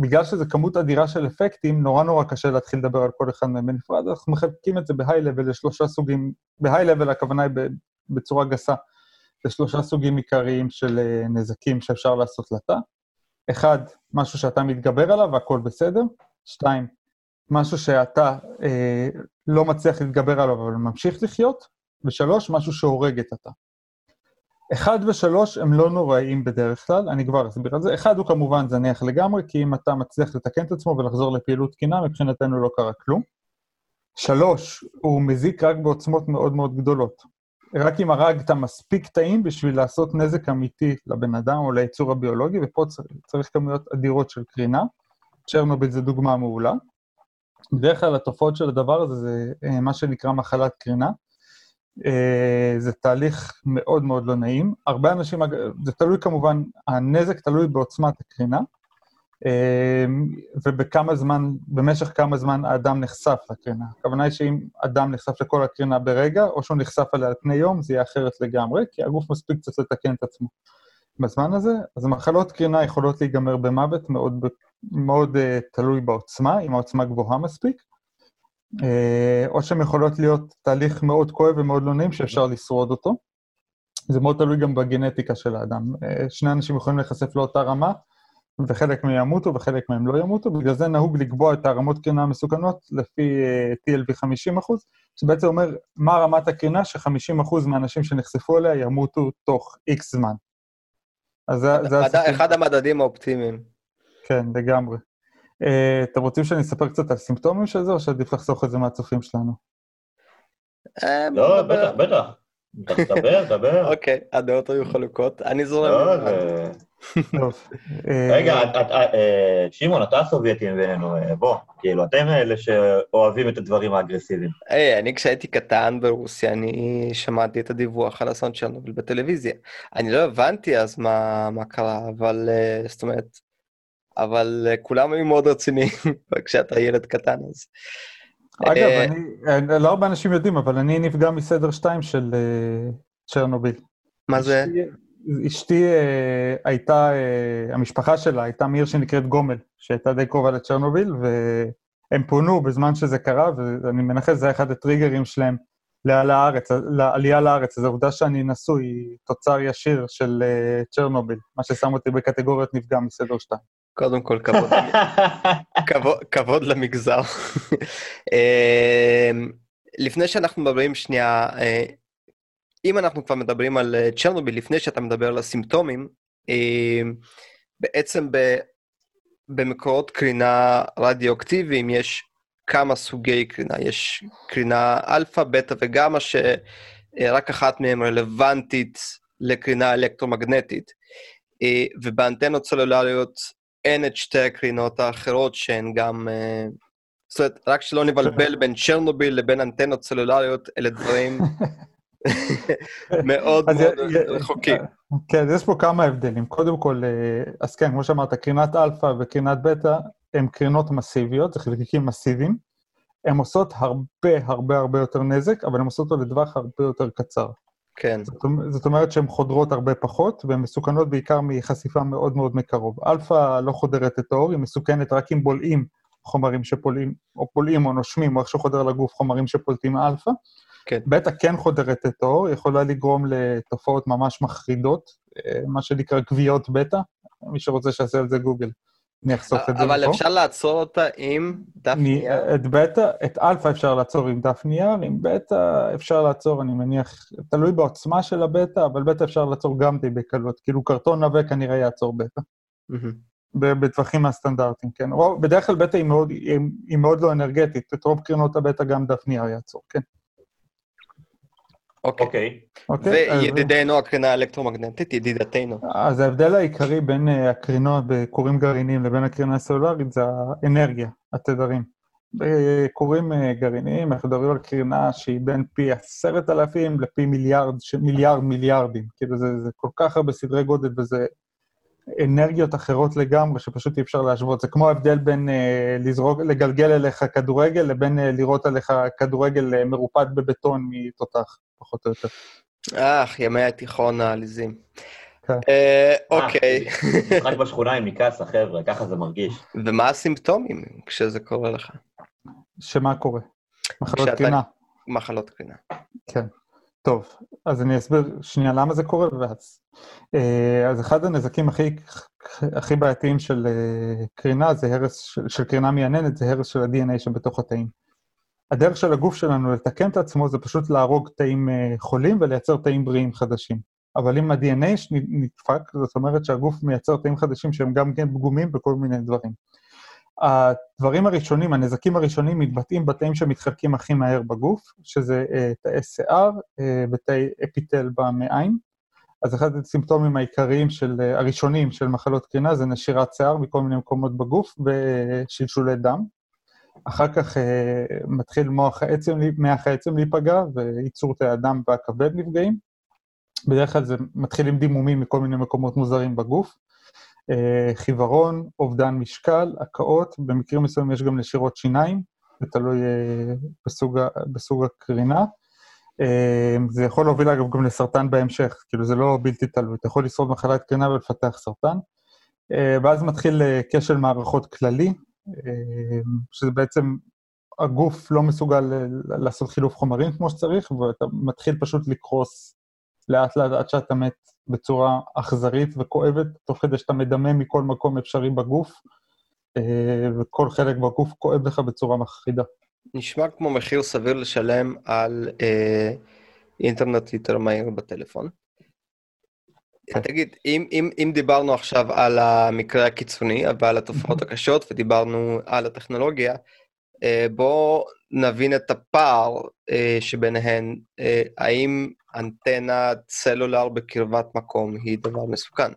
בגלל שזו כמות אדירה של אפקטים, נורא נורא קשה להתחיל לדבר על כל אחד מהם בנפרד, אנחנו מחלקים את זה בהיי-לבל לשלושה סוגים, בהיי-לבל הכוונה היא בצורה גסה, לשלושה סוגים עיקריים של נזקים שאפשר לעשות לתא. אחד, משהו שאתה מתגבר עליו והכול בסדר. שתיים, משהו שאתה אה, לא מצליח להתגבר עליו, אבל ממשיך לחיות, ושלוש, משהו שהורג את התא. אחד ושלוש הם לא נוראים בדרך כלל, אני כבר אסביר על זה. אחד הוא כמובן זניח לגמרי, כי אם אתה מצליח לתקן את עצמו ולחזור לפעילות תקינה, מבחינתנו לא קרה כלום. שלוש, הוא מזיק רק בעוצמות מאוד מאוד גדולות. רק אם הרגת מספיק תאים בשביל לעשות נזק אמיתי לבן אדם או ליצור הביולוגי, ופה צריך, צריך כמויות אדירות של קרינה. צ'רנוביל זה דוגמה מעולה. בדרך כלל התופעות של הדבר הזה זה אה, מה שנקרא מחלת קרינה. אה, זה תהליך מאוד מאוד לא נעים. הרבה אנשים, זה תלוי כמובן, הנזק תלוי בעוצמת הקרינה, אה, ובכמה זמן, במשך כמה זמן האדם נחשף לקרינה. הכוונה היא שאם אדם נחשף לכל הקרינה ברגע, או שהוא נחשף עליה על פני יום, זה יהיה אחרת לגמרי, כי הגוף מספיק קצת לתקן את עצמו. בזמן הזה, אז מחלות קרינה יכולות להיגמר במוות מאוד מאוד uh, תלוי בעוצמה, אם העוצמה גבוהה מספיק, או שהן יכולות להיות תהליך מאוד כואב ומאוד לא נעים שאפשר לשרוד אותו. זה מאוד תלוי גם בגנטיקה של האדם. Uh, שני אנשים יכולים להיחשף לאותה רמה, וחלק מהם ימותו וחלק מהם לא ימותו, בגלל זה נהוג לקבוע את הרמות קרינה המסוכנות לפי TLV 50 אחוז, שבעצם אומר מה רמת הקרינה ש-50 אחוז מהאנשים שנחשפו אליה ימותו תוך איקס זמן. אז זה, זה אחד המדדים האופטימיים. כן, לגמרי. Uh, אתם רוצים שאני אספר קצת על סימפטומים של זה, או שעדיף לחסוך את זה מהצופים שלנו? אה, לא, בטח, בטח. דבר, דבר. אוקיי, הדעות היו חלוקות. אני זורם. לא, זה... רגע, אה, שמעון, אתה הסובייטים בינינו, בוא, כאילו, אתם אלה שאוהבים את הדברים האגרסיביים. היי, אני כשהייתי קטן ברוסיה, אני שמעתי את הדיווח על אסון צ'רנוביל בטלוויזיה. אני לא הבנתי אז מה קרה, אבל זאת אומרת, אבל uh, כולם היו מאוד רציניים, כשאתה ילד קטן, אז... אגב, אה, אני, לא הרבה אנשים יודעים, אבל אני נפגע מסדר 2 של צ'רנוביל. מה זה? אשתי הייתה, המשפחה שלה הייתה מעיר שנקראת גומל, שהייתה די קרובה לצ'רנוביל, והם פונו בזמן שזה קרה, ואני מנחש שזה היה אחד הטריגרים שלהם לארץ, לעלייה לארץ. אז העובדה שאני נשוי היא תוצר ישיר של צ'רנוביל, מה ששם אותי בקטגוריית נפגע מסדר 2. קודם כל, כבוד, כבוד, כבוד למגזר. אה, לפני שאנחנו מדברים שנייה, אה, אם אנחנו כבר מדברים על אה, צ'רנוביל, לפני שאתה מדבר על הסימפטומים, בעצם ב, במקורות קרינה רדיואקטיביים יש כמה סוגי קרינה. יש קרינה אלפא, בטא וגמא, שרק אחת מהן רלוונטית לקרינה אלקטרומגנטית. ובאנטנות סלולריות אין את שתי הקרינות האחרות שהן גם... אה, זאת אומרת, רק שלא נבלבל בין צ'רנוביל לבין אנטנות סלולריות, אלה דברים מאוד מאוד רחוקים. כן, יש פה כמה הבדלים. קודם כל, אה, אז כן, כמו שאמרת, קרינת אלפא וקרינת בטא הן קרינות מסיביות, זה חלקיקים מסיביים. הן עושות הרבה הרבה הרבה יותר נזק, אבל הן עושות אותו לטווח הרבה יותר קצר. כן. זאת, זאת אומרת שהן חודרות הרבה פחות, והן מסוכנות בעיקר מחשיפה מאוד מאוד מקרוב. אלפא לא חודרת את העור, היא מסוכנת רק אם בולעים חומרים שפולטים, או בולעים או נושמים, או איכשהו חודר לגוף חומרים שפולטים אלפא. כן. בטא כן חודרת את העור, יכולה לגרום לתופעות ממש מחרידות, אה, מה שנקרא כוויות בטא, מי שרוצה שיעשה על זה גוגל. אני אחשוף את זה אבל אפשר לעצור אותה עם דף נייר? את בטא, את אלפא אפשר לעצור עם דף נייר, עם בטא אפשר לעצור, אני מניח, תלוי בעוצמה של הבטא, אבל בטא אפשר לעצור גם די בקלות. כאילו קרטון עבה כנראה יעצור בטא. בטווחים הסטנדרטיים, כן. בדרך כלל בטא היא מאוד, היא מאוד לא אנרגטית, את רוב קרינות הבטא גם דף נייר יעצור, כן. אוקיי. אוקיי. אוקיי וידידנו הקרינה האלקטרומגנטית, ידידתנו. אז ההבדל העיקרי בין אה, הקרינות בכורים גרעיניים לבין הקרינה הסלולרית זה האנרגיה, התדרים. בכורים אה, גרעיניים אנחנו מדברים על קרינה שהיא בין פי עשרת אלפים לפי מיליארד, מיליארד מיליארדים. כאילו זה, זה כל כך הרבה סדרי גודל וזה אנרגיות אחרות לגמרי, שפשוט אי אפשר להשוות. זה כמו ההבדל בין אה, לזרוק, לגלגל אליך כדורגל לבין אה, לראות עליך כדורגל אה, מרופד בבטון מתותח. פחות או יותר. אך, ימי התיכון העליזים. כן. אה, אוקיי. משחק בשכונה עם מקאסה, חבר'ה, ככה זה מרגיש. ומה הסימפטומים כשזה קורה לך? שמה קורה? מחלות קרינה. מחלות קרינה. כן. טוב, אז אני אסביר שנייה למה זה קורה, ואז... אה, אז אחד הנזקים הכי, הכי בעייתיים של אה, קרינה זה הרס, של קרינה מייננת, זה הרס של ה-DNA שבתוך התאים. הדרך של הגוף שלנו לתקן את עצמו זה פשוט להרוג תאים אה, חולים ולייצר תאים בריאים חדשים. אבל אם ה-DNA נדפק, זאת אומרת שהגוף מייצר תאים חדשים שהם גם כן פגומים בכל מיני דברים. הדברים הראשונים, הנזקים הראשונים מתבטאים בתאים שמתחלקים הכי מהר בגוף, שזה אה, תאי שיער אה, ותאי אפיטל במעיים. אז אחד הסימפטומים העיקריים של, הראשונים של מחלות קרינה זה נשירת שיער מכל מיני מקומות בגוף ושלשולי דם. אחר כך אה, מתחיל מוח העצם, מח העצם להיפגע, וייצור תאי הדם והכבד נפגעים. בדרך כלל זה מתחיל עם דימומים מכל מיני מקומות מוזרים בגוף. אה, חיוורון, אובדן משקל, הקאות, במקרים מסוימים יש גם נשירות שיניים, זה תלוי אה, בסוג, בסוג הקרינה. אה, זה יכול להוביל אגב גם לסרטן בהמשך, כאילו זה לא בלתי תלוי, אתה יכול לשרוד מחלת קרינה ולפתח סרטן. ואז מתחיל כשל מערכות כללי, שזה בעצם, הגוף לא מסוגל לעשות חילוף חומרים כמו שצריך, ואתה מתחיל פשוט לקרוס לאט לאט עד שאתה מת בצורה אכזרית וכואבת, תוך כדי שאתה מדמם מכל מקום אפשרי בגוף, אה, וכל חלק בגוף כואב לך בצורה מחרידה. נשמע כמו מחיר סביר לשלם על אה, אינטרנט יותר מהיר בטלפון. כן. תגיד, אם, אם, אם דיברנו עכשיו על המקרה הקיצוני ועל התופעות הקשות ודיברנו על הטכנולוגיה, אה, בואו נבין את הפער אה, שביניהן. אה, האם אנטנת סלולר בקרבת מקום היא דבר מסוכן?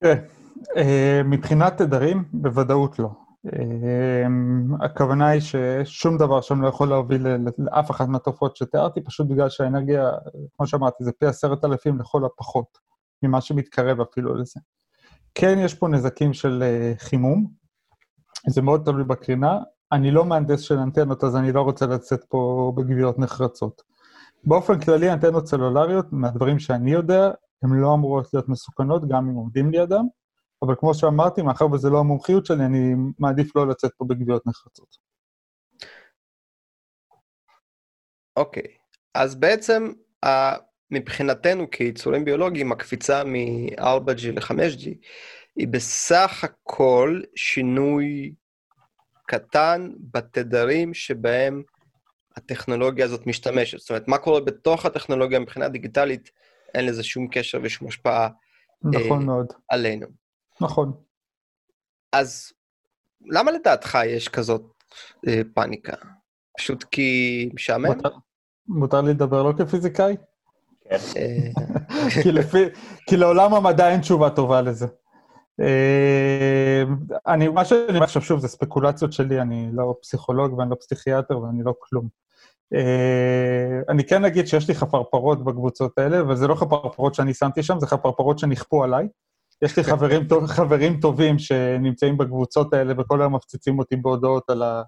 תראה, מבחינת תדרים, בוודאות לא. אמ, הכוונה היא ששום דבר שם לא יכול להוביל לאף אחת מהתופעות שתיארתי, פשוט בגלל שהאנרגיה, כמו שאמרתי, זה פי עשרת אלפים לכל הפחות, ממה שמתקרב אפילו לזה. כן, יש פה נזקים של אה, חימום, זה מאוד תלוי בקרינה. אני לא מהנדס של אנטנות, אז אני לא רוצה לצאת פה בגביעות נחרצות. באופן כללי, אנטנות סלולריות, מהדברים שאני יודע, הן לא אמורות להיות מסוכנות, גם אם עומדים לידם. אבל כמו שאמרתי, מאחר וזו לא המומחיות שלי, אני מעדיף לא לצאת פה בגביעות נחרצות. אוקיי, okay. אז בעצם מבחינתנו כיצורים ביולוגיים, הקפיצה מ-4G ל-5G היא בסך הכל שינוי קטן בתדרים שבהם הטכנולוגיה הזאת משתמשת. זאת אומרת, מה קורה בתוך הטכנולוגיה מבחינה דיגיטלית, אין לזה שום קשר ושום השפעה נכון אה, מאוד. עלינו. נכון. אז למה לדעתך יש כזאת אה, פאניקה? פשוט כי משעמם? מותר- מותר לי לדבר לא כפיזיקאי? כן. אה, כי לפי- כי לעולם המדע אין תשובה טובה לזה. אה, אני, מה שאני אומר עכשיו, שוב, זה ספקולציות שלי, אני לא פסיכולוג ואני לא פסיכיאטר ואני לא כלום. אה, אני כן אגיד שיש לי חפרפרות בקבוצות האלה, וזה לא חפרפרות שאני שמתי שם, זה חפרפרות שנכפו עליי. יש לי חברים, טוב, חברים טובים שנמצאים בקבוצות האלה וכל היום מפציצים אותי בהודעות על, ה,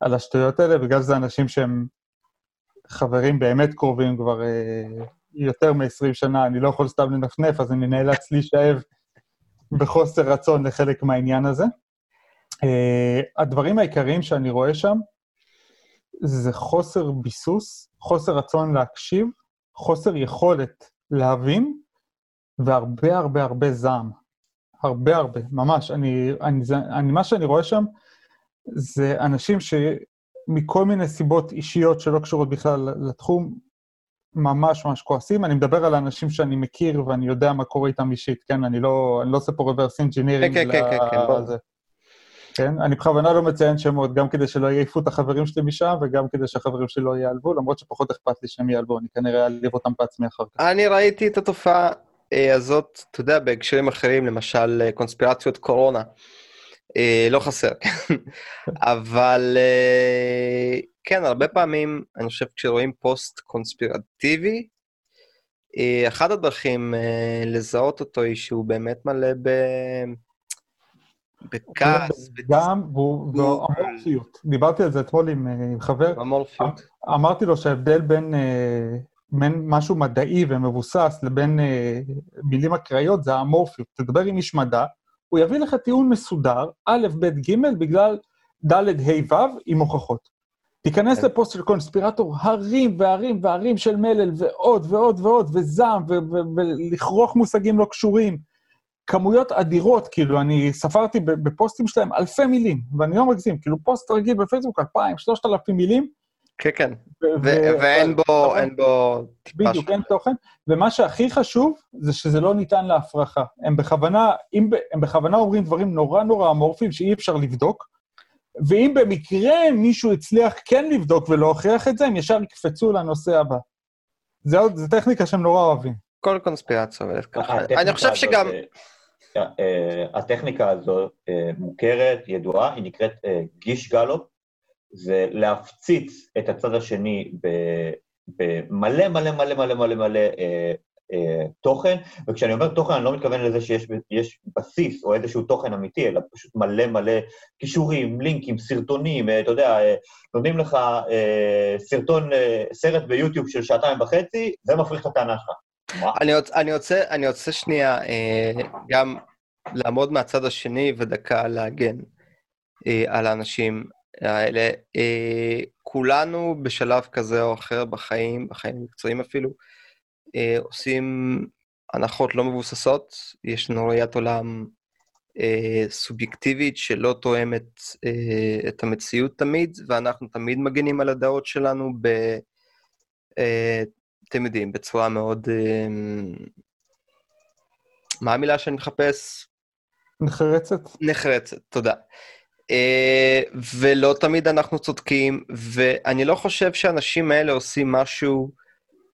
על השטויות האלה, בגלל זה אנשים שהם חברים באמת קרובים כבר אה, יותר מ-20 שנה, אני לא יכול סתם לנפנף, אז אני נאלץ להישאב בחוסר רצון לחלק מהעניין הזה. Uh, הדברים העיקריים שאני רואה שם זה חוסר ביסוס, חוסר רצון להקשיב, חוסר יכולת להבין, והרבה הרבה הרבה זעם. הרבה הרבה, ממש. אני, אני, אני, מה שאני רואה שם זה אנשים שמכל מיני סיבות אישיות שלא קשורות בכלל לתחום, ממש ממש כועסים. אני מדבר על אנשים שאני מכיר ואני יודע מה קורה איתם אישית, כן? אני לא, אני לא עושה פה reverse engineering. כן, כן, כן, כן, כן, ברור. כן? אני בכוונה לא מציין שמות, גם כדי שלא יעיפו את החברים שלי משם, וגם כדי שהחברים שלי לא ייעלבו, למרות שפחות אכפת לי שהם ייעלבו, אני כנראה אעליב אותם בעצמי אחר כך. אני ראיתי את התופעה הזאת, אתה יודע, בהקשרים אחרים, למשל אה, קונספירציות קורונה. אה, לא חסר, כן. אבל אה, כן, הרבה פעמים, אני חושב, כשרואים פוסט קונספירטיבי, אה, אחת הדרכים אה, לזהות אותו היא שהוא באמת מלא ב... בכעס, גם, והוא אמורפיות. דיברתי על זה אתמול עם אה, חבר, במורפיות. אמרתי לו שההבדל בין, אה, בין משהו מדעי ומבוסס לבין אה, מילים אקראיות זה האמורפיות. תדבר עם איש מדע, הוא יביא לך טיעון מסודר, א', ב', ג', בגלל ד', ה', ו', עם הוכחות. תיכנס כן. לפוסט של קונספירטור, הרים והרים והרים של מלל, ועוד ועוד ועוד, וזעם, ולכרוך מושגים לא קשורים. כמויות אדירות, כאילו, אני ספרתי בפוסטים שלהם אלפי מילים, ואני לא מגזים, כאילו, פוסט רגיל בפייסבוק, אלפיים, שלושת אלפים מילים, כן, כן. ואין בו. אין בו טיפה בדיוק. אין תוכן, ומה שהכי חשוב זה שזה לא ניתן להפרחה. הם בכוונה, אם, הם בכוונה אומרים דברים נורא נורא אמורפיים שאי אפשר לבדוק, ואם במקרה מישהו הצליח כן לבדוק ולהוכיח את זה, הם ישר יקפצו לנושא הבא. זה עוד, זו טכניקה שהם נורא אוהבים. כל קונספירציה עובדת ככה. הטכניקה אני חושב שגם... אה, אה, הטכניקה הזו אה, מוכרת, ידועה, היא נקראת גיש גלופ, זה להפציץ את הצד השני במלא מלא מלא מלא מלא מלא אה, אה, תוכן, וכשאני אומר תוכן אני לא מתכוון לזה שיש יש בסיס או איזשהו תוכן אמיתי, אלא פשוט מלא מלא כישורים, לינקים, סרטונים, אה, אתה יודע, אה, נותנים לך אה, סרטון, אה, סרט ביוטיוב של שעתיים וחצי, זה מפריך את הטענה שלך. אני רוצה, אני רוצה, אני רוצה שנייה אה, גם לעמוד מהצד השני ודקה להגן אה, על האנשים האלה. אה, כולנו בשלב כזה או אחר בחיים, בחיים המקצועיים אפילו, אה, עושים הנחות לא מבוססות, יש לנו ראיית עולם אה, סובייקטיבית שלא תואמת אה, את המציאות תמיד, ואנחנו תמיד מגנים על הדעות שלנו ב... אה, אתם יודעים, בצורה מאוד... אה, מה המילה שאני מחפש? נחרצת? נחרצת, תודה. אה, ולא תמיד אנחנו צודקים, ואני לא חושב שהאנשים האלה עושים משהו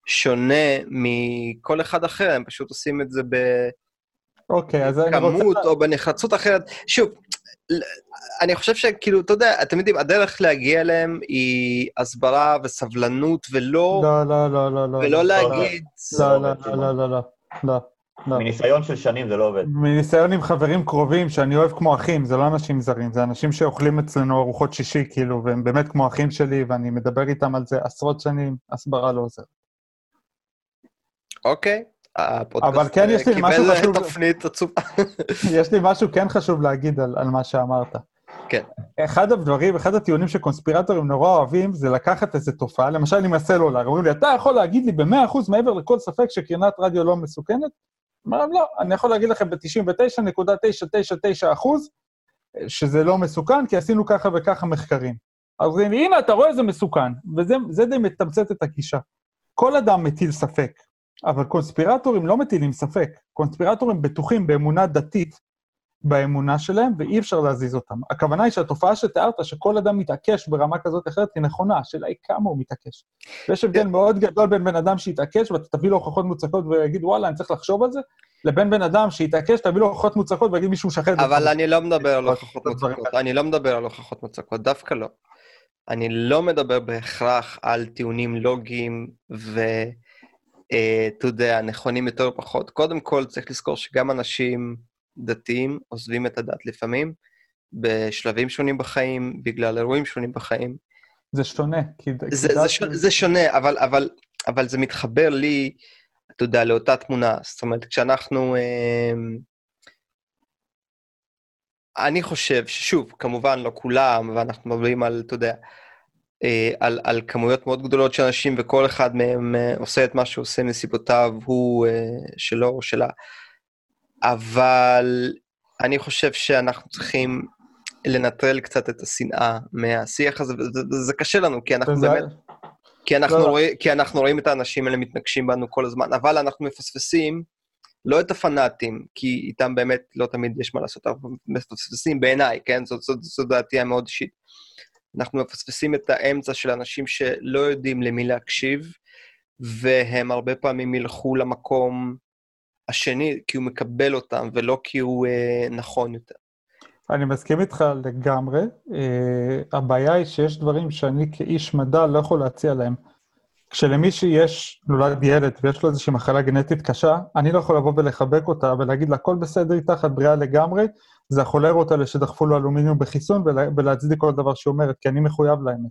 שונה מכל אחד אחר, הם פשוט עושים את זה אוקיי, אז אני רוצה... בכמות או בנחרצות אחרת. שוב, אני חושב שכאילו, אתה יודע, אתם יודעים, הדרך להגיע אליהם היא הסברה וסבלנות, ולא, לא, לא, לא, לא, לא. ולא לא, להגיד... לא, לא, לא, לא, לא, לא, לא. מניסיון של שנים זה לא עובד. מניסיון עם חברים קרובים, שאני אוהב כמו אחים, זה לא אנשים זרים, זה אנשים שאוכלים אצלנו ארוחות שישי, כאילו, והם באמת כמו אחים שלי, ואני מדבר איתם על זה עשרות שנים, הסברה לא עוזרת. אוקיי. אבל כן, יש לי קיבל משהו חשוב- תפנית עצומה. יש לי משהו כן חשוב להגיד על, על מה שאמרת. כן. אחד הדברים, אחד הטיעונים שקונספירטורים נורא אוהבים, זה לקחת איזו תופעה, למשל עם הסלולר, אומרים לי, אתה יכול להגיד לי ב-100% מעבר לכל ספק שקרינת רדיו לא מסוכנת? אמר להם, לא, אני יכול להגיד לכם ב-99.999 אחוז, שזה לא מסוכן, כי עשינו ככה וככה מחקרים. אז הנה, אתה רואה, זה מסוכן. וזה די מתמצת את הגישה. כל אדם מטיל ספק, אבל קונספירטורים לא מטילים ספק. קונספירטורים בטוחים באמונה דתית, באמונה שלהם, ואי אפשר להזיז אותם. הכוונה היא שהתופעה שתיארת, שכל אדם מתעקש ברמה כזאת או אחרת, היא נכונה, השאלה היא כמה הוא מתעקש. ויש הבדל. מאוד גדול בין בן אדם שיתעקש ואתה תביא לו הוכחות מוצקות ויגיד, וואלה, אני צריך לחשוב על זה, לבין בן אדם שיתעקש, תביא לו הוכחות מוצקות ויגיד מישהו שחרר את זה. אבל אני לא מדבר על הוכחות מוצקות, אני לא מדבר על הוכחות מוצקות, דווקא לא. אני לא מדבר בהכרח על טיעונים לוגיים ו... אה, אתה יודע, נכונים יותר או פחות. קודם כל, צריך לזכור שגם אנשים דתיים עוזבים את הדת לפעמים, בשלבים שונים בחיים, בגלל אירועים שונים בחיים. זה שונה, כי... זה, זה, ש... זה שונה, אבל, אבל, אבל זה מתחבר לי, אתה יודע, לאותה תמונה. זאת אומרת, כשאנחנו... אה, אני חושב ששוב, כמובן לא כולם, ואנחנו מדברים על, אתה יודע, אה, על, על כמויות מאוד גדולות של אנשים, וכל אחד מהם אה, עושה את מה שהוא עושה מסיבותיו, הוא שלו או שלה. אבל אני חושב שאנחנו צריכים לנטרל קצת את השנאה מהשיח הזה, וזה קשה לנו, כי אנחנו באמת... כי אנחנו, לא. רואים, כי אנחנו רואים את האנשים האלה מתנגשים בנו כל הזמן, אבל אנחנו מפספסים לא את הפנאטים, כי איתם באמת לא תמיד יש מה לעשות, אנחנו מפספסים בעיניי, כן? זאת, זאת, זאת דעתי המאוד אישית. אנחנו מפספסים את האמצע של אנשים שלא יודעים למי להקשיב, והם הרבה פעמים ילכו למקום השני כי הוא מקבל אותם ולא כי הוא אה, נכון יותר. אני מסכים איתך לגמרי. Uh, הבעיה היא שיש דברים שאני כאיש מדע לא יכול להציע להם. כשלמישהי יש, נולד ילד ויש לו איזושהי מחלה גנטית קשה, אני לא יכול לבוא ולחבק אותה ולהגיד לה, הכל בסדר איתך, את בריאה לגמרי, זה החולרות האלה שדחפו לו אלומיניום בחיסון ולה, ולהצדיק כל דבר שהיא אומרת, כי אני מחויב לאמת.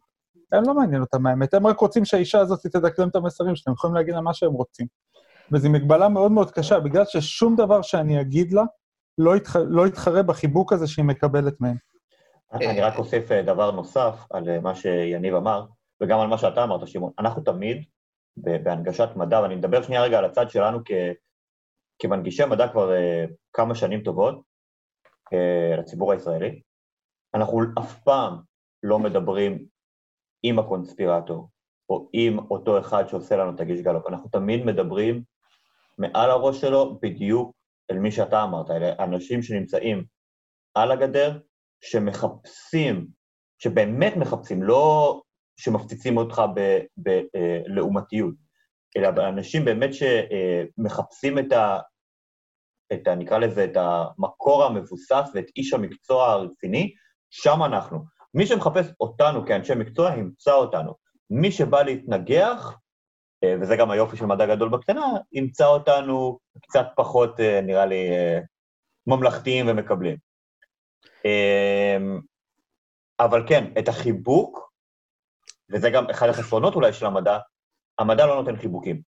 הם לא מעניין אותם האמת, הם רק רוצים שהאישה הזאת תדקלם את המסרים שלהם, יכולים להגיד לה מה שהם רוצים. וזו מגבלה מאוד מאוד קשה, בגלל ששום דבר שאני אגיד לה לא, יתח... לא יתחרה בחיבוק הזה שהיא מקבלת מהם. אני רק אוסיף אה, דבר נוסף על אה, מה שיניב אמר, וגם על מה שאתה אמרת, שמעון. אנחנו תמיד, בהנגשת מדע, ואני מדבר שנייה רגע על הצד שלנו כ... כמנגישי מדע כבר uh, כמה שנים טובות uh, לציבור הישראלי, אנחנו אף פעם לא מדברים עם הקונספירטור, או עם אותו אחד שעושה לנו את הגיש גלופ. אנחנו תמיד מדברים מעל הראש שלו בדיוק אל מי שאתה אמרת, אלה אנשים שנמצאים על הגדר, שמחפשים, שבאמת מחפשים, לא שמפציצים אותך בלעומתיות, אלא אנשים באמת שמחפשים את ה... את ה... נקרא לזה, את המקור המבוסס ואת איש המקצוע הרציני, שם אנחנו. מי שמחפש אותנו כאנשי מקצוע, ימצא אותנו. מי שבא להתנגח, אה, וזה גם היופי של מדע גדול בקטנה, ימצא אותנו קצת פחות, אה, נראה לי, אה, ממלכתיים ומקבלים. אבל כן, את החיבוק, וזה גם אחד החסרונות אולי של המדע, המדע לא נותן חיבוקים.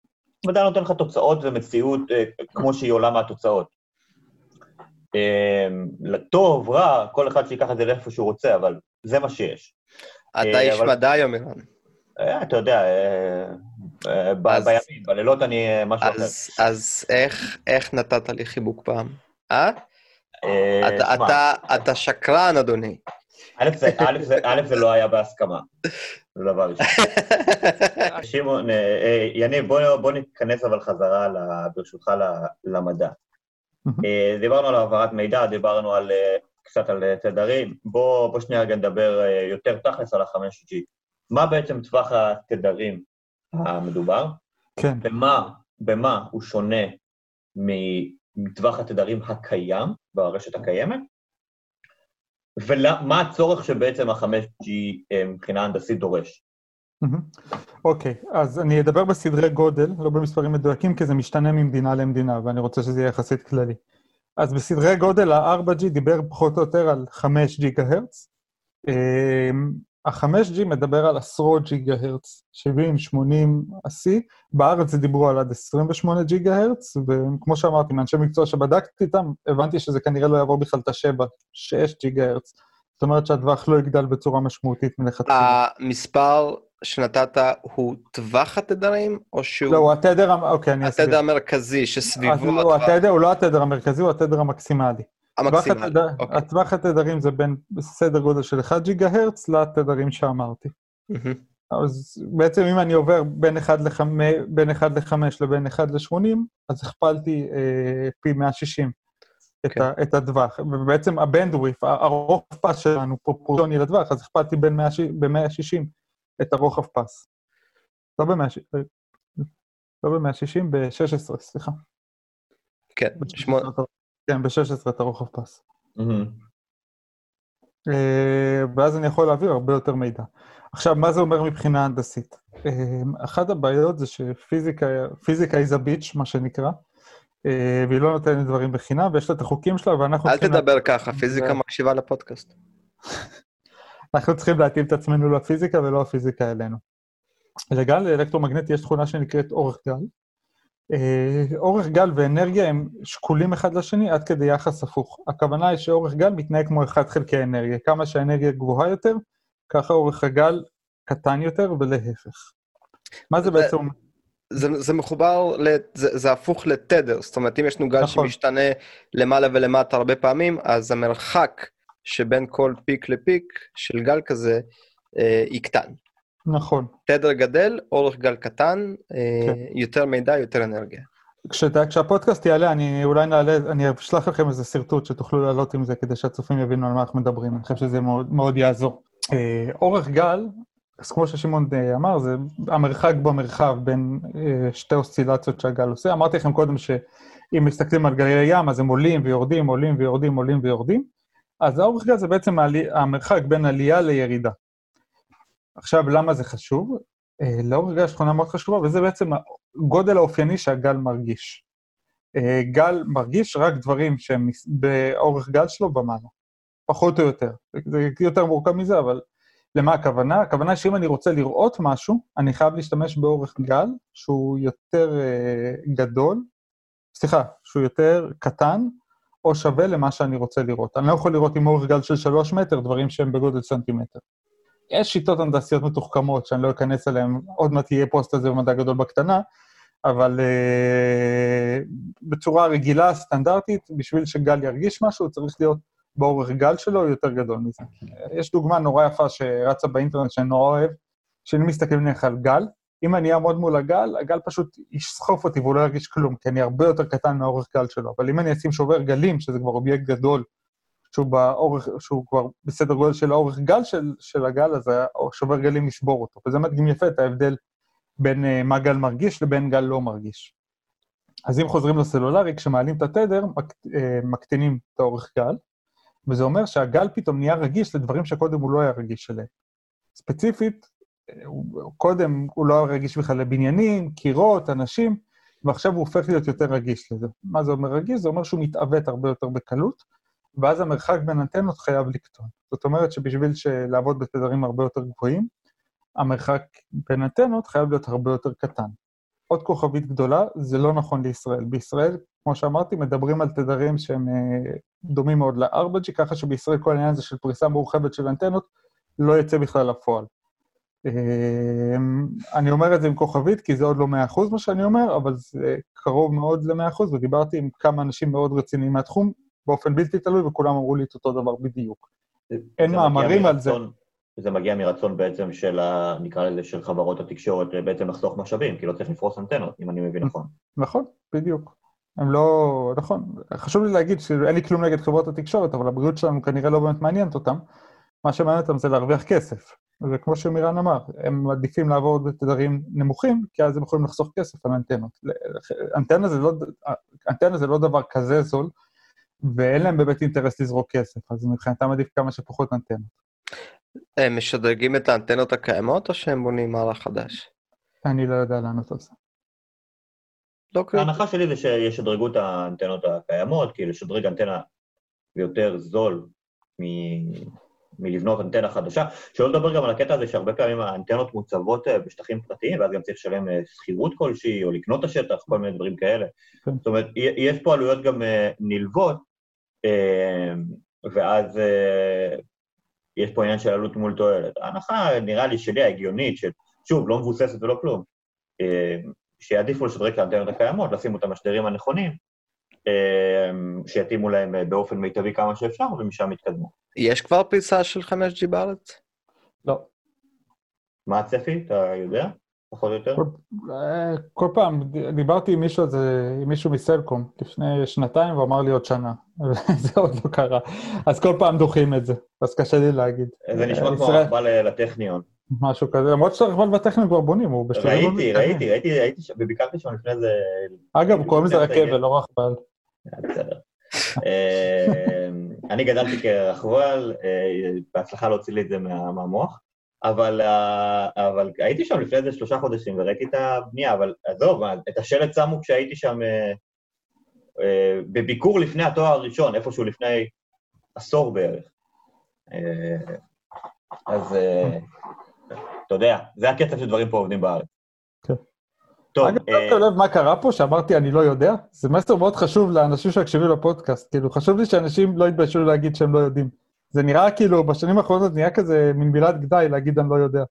המדע נותן לך תוצאות ומציאות כמו שהיא עולה מהתוצאות. לטוב, רע, כל אחד שיקח את זה לאיפה שהוא רוצה, אבל זה מה שיש. אתה איש מדע היום. אה, אתה יודע, אה, אה, בימים, בלילות אני משהו אחר. אז איך נתת לי חיבוק פעם? אה? אתה שקרן, אדוני. א', זה לא היה בהסכמה, זה דבר ראשון. שמעון, יניב, בוא ניכנס אבל חזרה, ברשותך, למדע. דיברנו על העברת מידע, דיברנו קצת על תדרים, בוא שנייה רגע נדבר יותר תכלס על ה-5G. מה בעצם טווח התדרים המדובר, כן. במה, במה הוא שונה מטווח התדרים הקיים ברשת הקיימת, ומה הצורך שבעצם ה-5G אה, מבחינה הנדסית דורש. אוקיי, okay, אז אני אדבר בסדרי גודל, לא במספרים מדויקים, כי זה משתנה ממדינה למדינה, ואני רוצה שזה יהיה יחסית כללי. אז בסדרי גודל ה-4G דיבר פחות או יותר על 5 גיגה הרץ. ה-5G מדבר על עשרות ג'יגה הרץ, 70, 80, השיא. בארץ דיברו על עד 28 ג'יגה הרץ, וכמו שאמרתי, מאנשי מקצוע שבדקתי איתם, הבנתי שזה כנראה לא יעבור בכלל את ה-7, 6 ג'יגה הרץ. זאת אומרת שהטווח לא יגדל בצורה משמעותית מלכתחילה. המספר שנתת הוא טווח התדרים, או שהוא... לא, הוא התדר, אוקיי, אני אסביר. התדר המרכזי שסביבו לא, התדר הוא לא התדר המרכזי, הוא התדר המקסימלי. המקסימלי. אוקיי. הטווח התדרים זה בין סדר גודל של 1 גיגה הרץ לתדרים שאמרתי. אז בעצם אם אני עובר בין 1 ל-5 בין 1 ל-5 לבין 1 ל-80, אז הכפלתי אה, פי 160 את, כן. ה, את הטווח. ובעצם הבנדוויף, הרוחב פס שלנו פרופורציוני לטווח, אז הכפלתי בין 160 ב-160 את הרוחב פס. לא ב-160, לא ב-160, ב-16, סליחה. כן, שמונה- ב-16 כן, ב-16 את הרוחב פס. אה, ואז אני יכול להעביר הרבה יותר מידע. עכשיו, מה זה אומר מבחינה הנדסית? אה, אחת הבעיות זה שפיזיקה פיזיקה is a bitch, מה שנקרא, אה, והיא לא נותנת דברים בחינם, ויש לה את החוקים שלה, ואנחנו אל תדבר ככה, פיזיקה מקשיבה לפודקאסט. אנחנו צריכים להתאים את עצמנו לפיזיקה ולא הפיזיקה אלינו. לגל אלקטרומגנטי יש תכונה שנקראת אורך גל. אה, אורך גל ואנרגיה הם שקולים אחד לשני עד כדי יחס הפוך. הכוונה היא שאורך גל מתנהג כמו 1 חלקי האנרגיה. כמה שהאנרגיה גבוהה יותר, ככה אורך הגל קטן יותר ולהפך. מה זה בעצם? זה, זה מחובר, ל, זה, זה הפוך לתדר, זאת אומרת, אם יש לנו גל נכון. שמשתנה למעלה ולמטה הרבה פעמים, אז המרחק שבין כל פיק לפיק של גל כזה אה, יקטן. נכון. תדר גדל, אורך גל קטן, אה, כן. יותר מידע, יותר אנרגיה. כשת- כשהפודקאסט יעלה, אני אולי נעלה, אני אשלח לכם איזה שרטוט שתוכלו לעלות עם זה כדי שהצופים יבינו על מה אנחנו מדברים, אני חושב שזה מאוד, מאוד יעזור. אה, אורך גל, אז כמו ששמעון אה, אמר, זה המרחק במרחב בין אה, שתי אוסצילציות שהגל עושה. אמרתי לכם קודם שאם מסתכלים על גלי ים, אז הם עולים ויורדים, עולים ויורדים, עולים ויורדים. אז האורך גל זה בעצם המרחק בין עלייה לירידה. עכשיו, למה זה חשוב? אה, לאורך גל יש תכונה מאוד חשובה, וזה בעצם הגודל האופייני שהגל מרגיש. אה, גל מרגיש רק דברים שהם באורך גל שלו ומעלה, פחות או יותר. זה יותר מורכב מזה, אבל למה הכוונה? הכוונה שאם אני רוצה לראות משהו, אני חייב להשתמש באורך גל שהוא יותר אה, גדול, סליחה, שהוא יותר קטן, או שווה למה שאני רוצה לראות. אני לא יכול לראות עם אורך גל של 3 מטר דברים שהם בגודל סנטימטר. יש שיטות הנדסיות מתוחכמות שאני לא אכנס אליהן, עוד מעט יהיה פוסט על זה במדע גדול בקטנה, אבל uh, בצורה רגילה, סטנדרטית, בשביל שגל ירגיש משהו, צריך להיות באורך גל שלו יותר גדול מזה. יש דוגמה נורא יפה שרצה באינטרנט שאני נורא אוהב, שאני מסתכל נניח על גל, אם אני אעמוד מול הגל, הגל פשוט יסחוף אותי והוא לא ירגיש כלום, כי אני הרבה יותר קטן מהאורך גל שלו. אבל אם אני אשים שובר גלים, שזה כבר אובייקט גדול, שהוא, באורך, שהוא כבר בסדר גודל של האורך גל של, של הגל, אז השובר גלים ישבור אותו. וזה מדגים יפה את ההבדל בין uh, מה גל מרגיש לבין גל לא מרגיש. אז אם חוזרים לסלולרי, כשמעלים את התדר, מק, uh, מקטינים את האורך גל, וזה אומר שהגל פתאום נהיה רגיש לדברים שקודם הוא לא היה רגיש אליהם. ספציפית, הוא, קודם הוא לא היה רגיש בכלל לבניינים, קירות, אנשים, ועכשיו הוא הופך להיות יותר רגיש לזה. מה זה אומר רגיש? זה אומר שהוא מתעוות הרבה יותר בקלות, ואז המרחק בין אנטנות חייב לקטון. זאת אומרת שבשביל לעבוד בתדרים הרבה יותר גבוהים, המרחק בין אנטנות חייב להיות הרבה יותר קטן. עוד כוכבית גדולה, זה לא נכון לישראל. בישראל, כמו שאמרתי, מדברים על תדרים שהם אה, דומים מאוד ל-4G, ככה שבישראל כל העניין הזה של פריסה מורחבת של אנטנות לא יצא בכלל לפועל. אה, אני אומר את זה עם כוכבית, כי זה עוד לא 100% מה שאני אומר, אבל זה קרוב מאוד ל-100%, ודיברתי עם כמה אנשים מאוד רציניים מהתחום, באופן בלתי תלוי, וכולם אמרו לי את אותו דבר בדיוק. אין מאמרים על זה. זה מגיע מרצון בעצם של, ה, נקרא לזה, של חברות התקשורת בעצם לחסוך משאבים, כי לא צריך לפרוס אנטנות, אם אני מבין נכון. נכון, בדיוק. הם לא... נכון. חשוב לי להגיד שאין לי כלום נגד חברות התקשורת, אבל הבריאות שלנו כנראה לא באמת מעניינת אותם. מה שמעניין אותם זה להרוויח כסף. וכמו שמירן אמר, הם מעדיפים לעבור בתדרים נמוכים, כי אז הם יכולים לחסוך כסף על אנטנות. אנטנה זה לא, אנטנה זה לא דבר כזה זול, ואין להם באמת אינטרס לזרוק כסף, אז מבחינתם עדיף כמה שפחות אנטנות. הם משדרגים את האנטנות הקיימות, או שהם בונים מערך חדש? אני לא יודע לענות על זה. לא קריטי. ההנחה שלי זה שישדרגו את האנטנות הקיימות, כי לשדרג אנטנה יותר זול מ... מלבנות אנטנה חדשה. שלא לדבר גם על הקטע הזה שהרבה פעמים האנטנות מוצבות בשטחים פרטיים, ואז גם צריך לשלם שכירות כלשהי, או לקנות את השטח, כל מיני דברים כאלה. כן. זאת אומרת, יש פה עלויות גם נלוות, ואז יש פה עניין של עלות מול תועלת. ההנחה, נראה לי, שלי ההגיונית, של שוב, לא מבוססת ולא כלום, אה, שיעדיפו לשדרג את האנטנות הקיימות, לשים את המשדרים הנכונים, אה, שיתאימו להם אה, באופן מיטבי כמה שאפשר, ומשם יתקדמו. יש כבר פריסה של 5G בארץ? לא. מה הצפי? אתה יודע? פחות או יותר? אה, כל פעם, דיברתי עם מישהו זה, עם מישהו מסלקום לפני שנתיים, והוא אמר לי עוד שנה. זה עוד לא קרה. אז כל פעם דוחים את זה, אז קשה לי להגיד. זה נשמע כמו ישראל- רכבל אה, לטכניון. משהו כזה, למרות שהרכבל בטכניון כבר בונים, הוא. ראיתי, מתקדמים. ראיתי, ראיתי, הייתי שם, וביקרתי שם לפני זה... אגב, קוראים לזה רכבל, לא רכבל. בסדר. אה, אני גדלתי כרכבל, אה, בהצלחה להוציא לי את זה מה- מהמוח, אבל אה, אבל הייתי שם לפני איזה שלושה חודשים וראיתי את הבנייה, אבל עזוב, את השלט שמו כשהייתי שם אה, אה, בביקור לפני התואר הראשון, איפשהו לפני עשור בערך. אה, אז אתה יודע, זה הקצב שדברים פה עובדים בארץ. כן. טוב, אגב, שמת לב מה קרה פה, שאמרתי אני לא יודע? זה מסר מאוד חשוב לאנשים שמקשיבים לפודקאסט. כאילו, חשוב לי שאנשים לא יתביישו להגיד שהם לא יודעים. זה נראה כאילו, בשנים האחרונות נהיה כזה מין מילת גנאי להגיד אני לא יודע.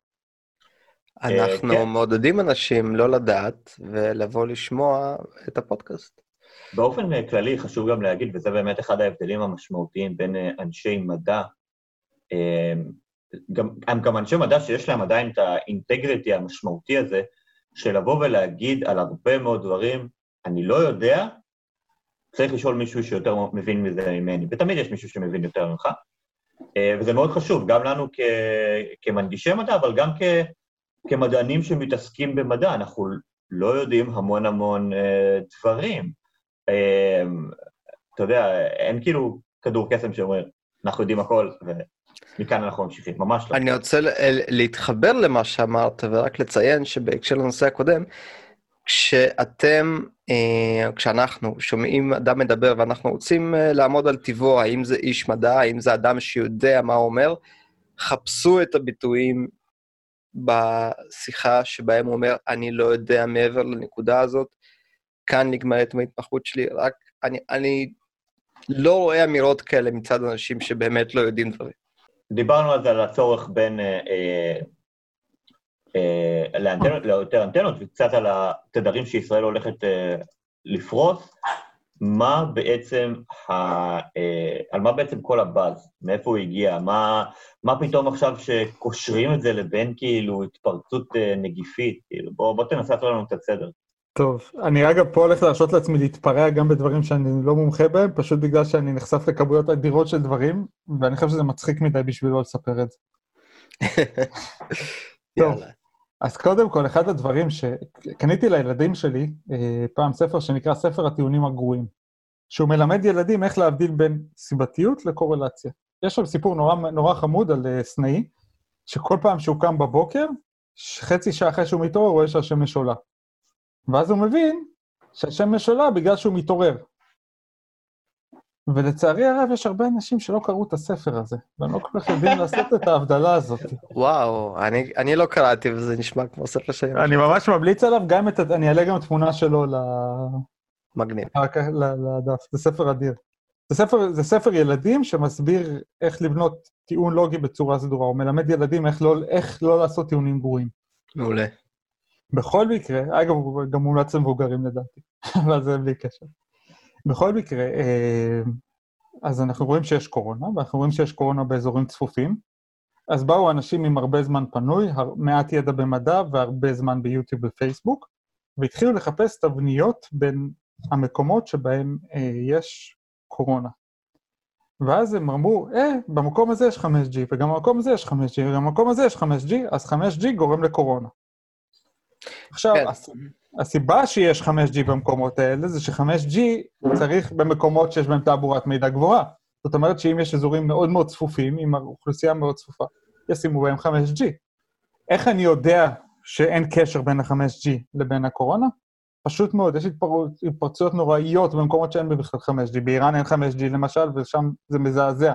אנחנו כן. מעודדים אנשים לא לדעת ולבוא לשמוע את הפודקאסט. באופן אה, כללי חשוב גם להגיד, וזה באמת אחד ההבדלים המשמעותיים בין אה, אנשי מדע, אה, גם, הם גם אנשי מדע שיש להם עדיין את האינטגריטי המשמעותי הזה, של לבוא ולהגיד על הרבה מאוד דברים, אני לא יודע, צריך לשאול מישהו שיותר מבין מזה ממני, ותמיד יש מישהו שמבין יותר ממך. אה, וזה מאוד חשוב, גם לנו כ, כמנגישי מדע, אבל גם כ, כמדענים שמתעסקים במדע, אנחנו לא יודעים המון המון אה, דברים. אה, אתה יודע, אין כאילו כדור קסם שאומר, אנחנו יודעים הכל, ומכאן אנחנו ממשיכים, ממש לא. אני רוצה להתחבר למה שאמרת ורק לציין שבהקשר לנושא הקודם, כשאתם, אה, כשאנחנו שומעים אדם מדבר ואנחנו רוצים אה, לעמוד על טיבו, האם זה איש מדע, האם זה אדם שיודע מה הוא אומר, חפשו את הביטויים בשיחה שבהם הוא אומר, אני לא יודע מעבר לנקודה הזאת, כאן נגמרת ההתמחות שלי, רק אני, אני לא רואה אמירות כאלה מצד אנשים שבאמת לא יודעים דברים. דיברנו זה, על הצורך בין אה, אה, לאנטנות, ליותר אנטנות, וקצת על התדרים שישראל הולכת אה, לפרוס. מה בעצם, ה, אה, על מה בעצם כל הבאז? מאיפה הוא הגיע? מה, מה פתאום עכשיו שקושרים את זה לבין כאילו התפרצות אה, נגיפית? כאילו, בוא, בוא תנסה לעשות לנו קצת סדר. טוב, אני אגב פה הולך להרשות לעצמי להתפרע גם בדברים שאני לא מומחה בהם, פשוט בגלל שאני נחשף לכמויות אדירות של דברים, ואני חושב שזה מצחיק מדי בשביל לא לספר את זה. טוב. יאללה. אז קודם כל, אחד הדברים שקניתי לילדים שלי, אה, פעם ספר שנקרא ספר הטיעונים הגרועים, שהוא מלמד ילדים איך להבדיל בין סיבתיות לקורלציה. יש שם סיפור נורא, נורא חמוד על אה, סנאי, שכל פעם שהוא קם בבוקר, חצי שעה אחרי שהוא מתעורר, הוא רואה שהשמש עולה. ואז הוא מבין שהשמש עולה בגלל שהוא מתעורר. ולצערי הרב, יש הרבה אנשים שלא קראו את הספר הזה, והם לא כל כך יודעים לעשות את ההבדלה הזאת. וואו, אני, אני לא קראתי וזה נשמע כמו ספר שלי. אני ממש ממליץ עליו, גם את, אני אעלה גם תמונה שלו ל- מגניב. לדף, זה ספר אדיר. זה ספר, זה ספר ילדים שמסביר איך לבנות טיעון לוגי בצורה סדורה, הוא מלמד ילדים איך לא, איך לא לעשות טיעונים גרועים. מעולה. בכל מקרה, אגב, הוא גם מומלץ למבוגרים לדעתי, אבל זה בלי קשר. בכל מקרה, אה, אז אנחנו רואים שיש קורונה, ואנחנו רואים שיש קורונה באזורים צפופים. אז באו אנשים עם הרבה זמן פנוי, מעט ידע במדע והרבה זמן ביוטיוב ופייסבוק, והתחילו לחפש תבניות בין המקומות שבהם אה, יש קורונה. ואז הם אמרו, אה, במקום הזה יש 5G, וגם במקום הזה יש 5G, וגם במקום הזה יש 5G, אז 5G גורם לקורונה. עכשיו, כן. הס- הסיבה שיש 5G במקומות האלה זה ש-5G צריך במקומות שיש בהם תעבורת מידע גבוהה. זאת אומרת שאם יש אזורים מאוד מאוד צפופים, עם אוכלוסייה מאוד צפופה, ישימו בהם 5G. איך אני יודע שאין קשר בין ה-5G לבין הקורונה? פשוט מאוד, יש התפר... התפרצויות נוראיות במקומות שאין בכלל 5G. באיראן אין 5G למשל, ושם זה מזעזע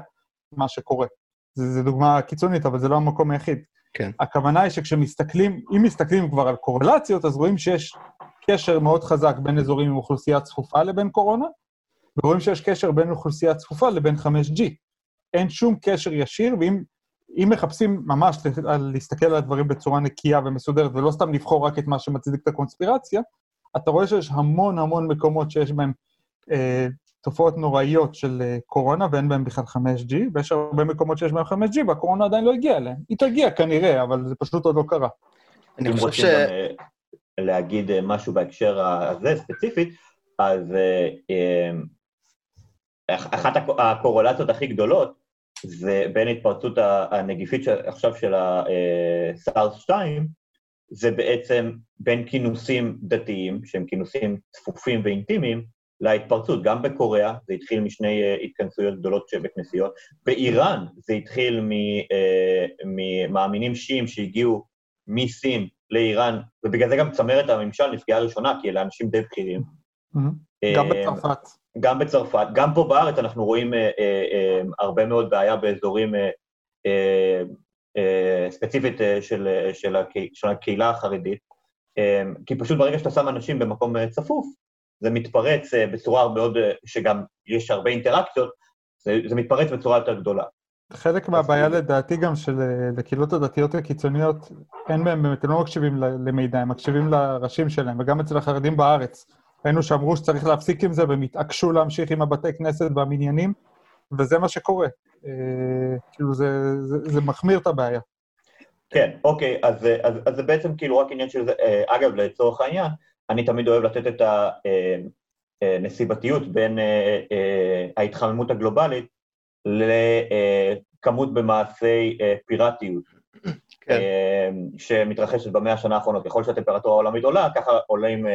מה שקורה. זו דוגמה קיצונית, אבל זה לא המקום היחיד. כן. הכוונה היא שכשמסתכלים, אם מסתכלים כבר על קורלציות, אז רואים שיש קשר מאוד חזק בין אזורים עם אוכלוסייה צפופה לבין קורונה, ורואים שיש קשר בין אוכלוסייה צפופה לבין 5G. אין שום קשר ישיר, ואם אם מחפשים ממש להסתכל על הדברים בצורה נקייה ומסודרת, ולא סתם לבחור רק את מה שמצדיק את הקונספירציה, אתה רואה שיש המון המון מקומות שיש בהם אה, תופעות נוראיות של אה, קורונה, ואין בהם בכלל 5G, ויש הרבה מקומות שיש בהם 5G, והקורונה עדיין לא הגיעה אליהם. היא תגיע כנראה, אבל זה פשוט עוד לא קרה. אני חושב ש... אה, להגיד אה, משהו בהקשר הזה ספציפית, אז אחת הקורולציות הכי גדולות זה בין התפרצות הנגיפית עכשיו של הסארס 2, זה בעצם בין כינוסים דתיים, שהם כינוסים צפופים ואינטימיים, להתפרצות. גם בקוריאה זה התחיל משני uh, התכנסויות גדולות שבכנסיות, באיראן זה התחיל ממאמינים uh, שיעים שהגיעו מסין לאיראן, ובגלל זה גם צמרת הממשל נפגעה ראשונה, כי אלה אנשים די בכירים. Mm-hmm. גם בצרפת. גם בצרפת. גם פה בארץ אנחנו רואים הרבה מאוד בעיה באזורים ספציפית של, של, הקה, של הקהילה החרדית, כי פשוט ברגע שאתה שם אנשים במקום צפוף, זה מתפרץ uh, בצורה הרבה עוד, uh, שגם יש הרבה אינטראקציות, זה, זה מתפרץ בצורה יותר גדולה. חלק מהבעיה לדעתי גם של לקהילות הדתיות הקיצוניות, אין בהם באמת, הם לא מקשיבים למידע, הם מקשיבים לראשים שלהם, וגם אצל החרדים בארץ. ראינו שאמרו שצריך להפסיק עם זה, והם התעקשו להמשיך עם הבתי כנסת והמניינים, וזה מה שקורה. אה, כאילו, זה, זה, זה מחמיר את הבעיה. כן, אוקיי, אז, אז, אז זה בעצם כאילו רק עניין של זה. אה, אגב, לצורך העניין, אני תמיד אוהב לתת את הנסיבתיות אה, בין ההתחממות הגלובלית לכמות במעשי פיראטיות. כן. שמתרחשת במאה השנה האחרונות. ככל שהטמפרטורה העולמית עולה, ככה עולים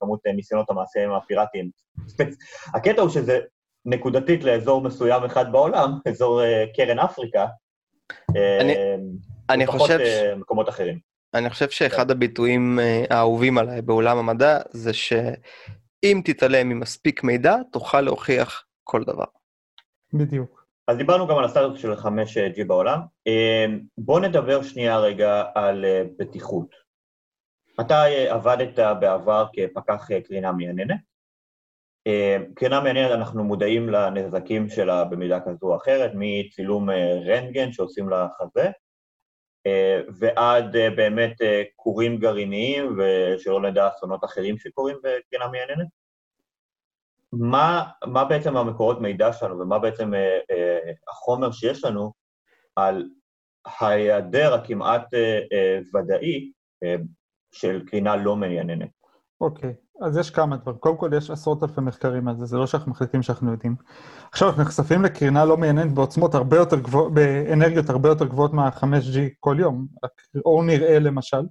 כמות ניסיונות המעשיים הפיראטיים. הקטע הוא שזה נקודתית לאזור מסוים אחד בעולם, אזור קרן אפריקה, אני, אני חושב... מקומות אחרים. אני חושב שאחד הביטויים האהובים עליי בעולם המדע זה שאם תתעלם ממספיק מידע, תוכל להוכיח כל דבר. בדיוק. אז דיברנו גם על הסטטוס של 5G בעולם. בואו נדבר שנייה רגע על בטיחות. אתה עבדת בעבר כפקח קרינה מייננת. קרינה מייננת, אנחנו מודעים לנזקים שלה במידה כזו או אחרת, מצילום רנטגן שעושים לחזה, ועד באמת כורים גרעיניים, ושלא נדע אסונות אחרים שקורים בקרינה מייננת. מה, מה בעצם המקורות מידע שלנו ומה בעצם אה, אה, החומר שיש לנו על ההיעדר הכמעט אה, אה, ודאי אה, של קרינה לא מייננת. אוקיי, okay. אז יש כמה דברים. קודם כל, יש עשרות אלפי מחקרים על זה, זה לא שאנחנו מחליטים שאנחנו יודעים. עכשיו, אנחנו נחשפים לקרינה לא מייננת בעוצמות הרבה יותר גבוהות, באנרגיות הרבה יותר גבוהות מה-5G כל יום. אור נראה, למשל,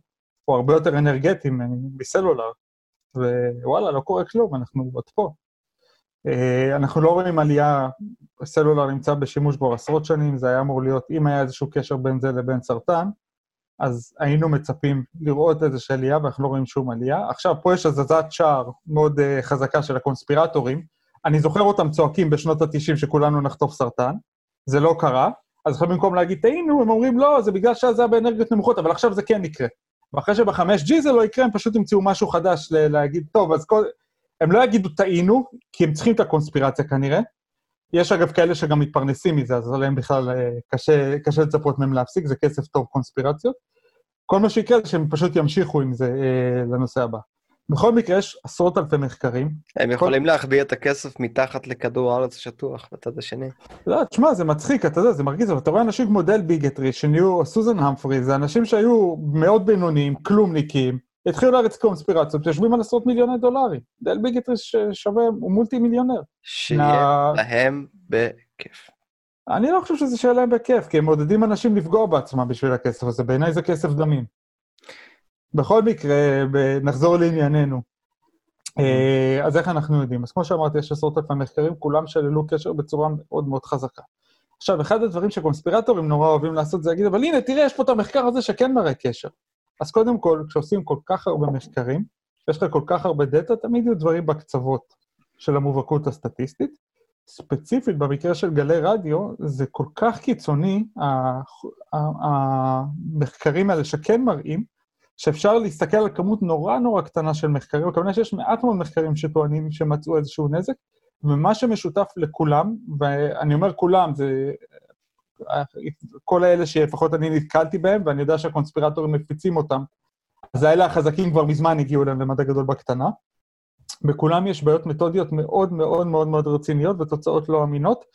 הוא הרבה יותר אנרגטי מסלולר, ווואלה, לא קורה כלום, אנחנו עוד פה. אה, אנחנו לא רואים עלייה, סלולר נמצא בשימוש כבר עשרות שנים, זה היה אמור להיות, אם היה איזשהו קשר בין זה לבין סרטן, אז היינו מצפים לראות איזושהי עלייה, ואנחנו לא רואים שום עלייה. עכשיו, פה יש הזזת שער מאוד uh, חזקה של הקונספירטורים. אני זוכר אותם צועקים בשנות ה-90 שכולנו נחטוף סרטן, זה לא קרה, אז עכשיו במקום להגיד, טעינו, הם אומרים, לא, זה בגלל שזה היה באנרגיות נמוכות, אבל עכשיו זה כן יקרה. ואחרי שב-5G זה לא יקרה, הם פשוט ימצאו משהו חדש להגיד, טוב, אז כל... הם לא יגידו טעינו, כי הם צריכים את הקונספירציה כנראה. יש אגב כאלה שגם מתפרנסים מזה, אז עליהם בכלל אה, קשה, קשה לצפות מהם להפסיק, זה כסף טוב קונספירציות. כל מה שיקרה זה שהם פשוט ימשיכו עם זה אה, לנושא הבא. בכל מקרה, יש עשרות אלפי מחקרים. הם יכולים כל... להחביא את הכסף מתחת לכדור הארץ השטוח בצד השני. לא, תשמע, זה מצחיק, אתה יודע, זה מרגיז, אבל אתה רואה אנשים כמו דל ביגטרי, שנהיו, סוזן המפרי, זה אנשים שהיו מאוד בינוניים, כלומניקים, התחילו להריץ קונספירציות, יושבים על עשרות מיליוני דולרים. דל ביגטריס שווה, הוא מולטי מיליונר. שיהיה להם בכיף. אני לא חושב שזה שיהיה להם בכיף, כי הם מעודדים אנשים לפגוע בעצמם בשביל הכסף הזה, בעיניי זה כסף דמים. בכל מקרה, נחזור לענייננו. אה, אז איך אנחנו יודעים? אז כמו שאמרתי, יש עשרות אלפי מחקרים, כולם שללו קשר בצורה מאוד מאוד חזקה. עכשיו, אחד הדברים שקונספירטורים נורא אוהבים לעשות זה להגיד, אבל הנה, תראה, יש פה את המחקר הזה שכן מראה קשר. אז קודם כל, כשעושים כל כך הרבה מחקרים, יש לך כל כך הרבה דאטה, תמיד יהיו דברים בקצוות של המובהקות הסטטיסטית. ספציפית, במקרה של גלי רדיו, זה כל כך קיצוני, המחקרים האלה שכן מראים, שאפשר להסתכל על כמות נורא נורא קטנה של מחקרים, וכמובן שיש מעט מאוד מחקרים שטוענים שמצאו איזשהו נזק, ומה שמשותף לכולם, ואני אומר כולם, זה כל האלה שלפחות אני נתקלתי בהם, ואני יודע שהקונספירטורים מפיצים אותם, אז האלה החזקים כבר מזמן הגיעו אליהם למדע גדול בקטנה. בכולם יש בעיות מתודיות מאוד מאוד מאוד מאוד רציניות ותוצאות לא אמינות.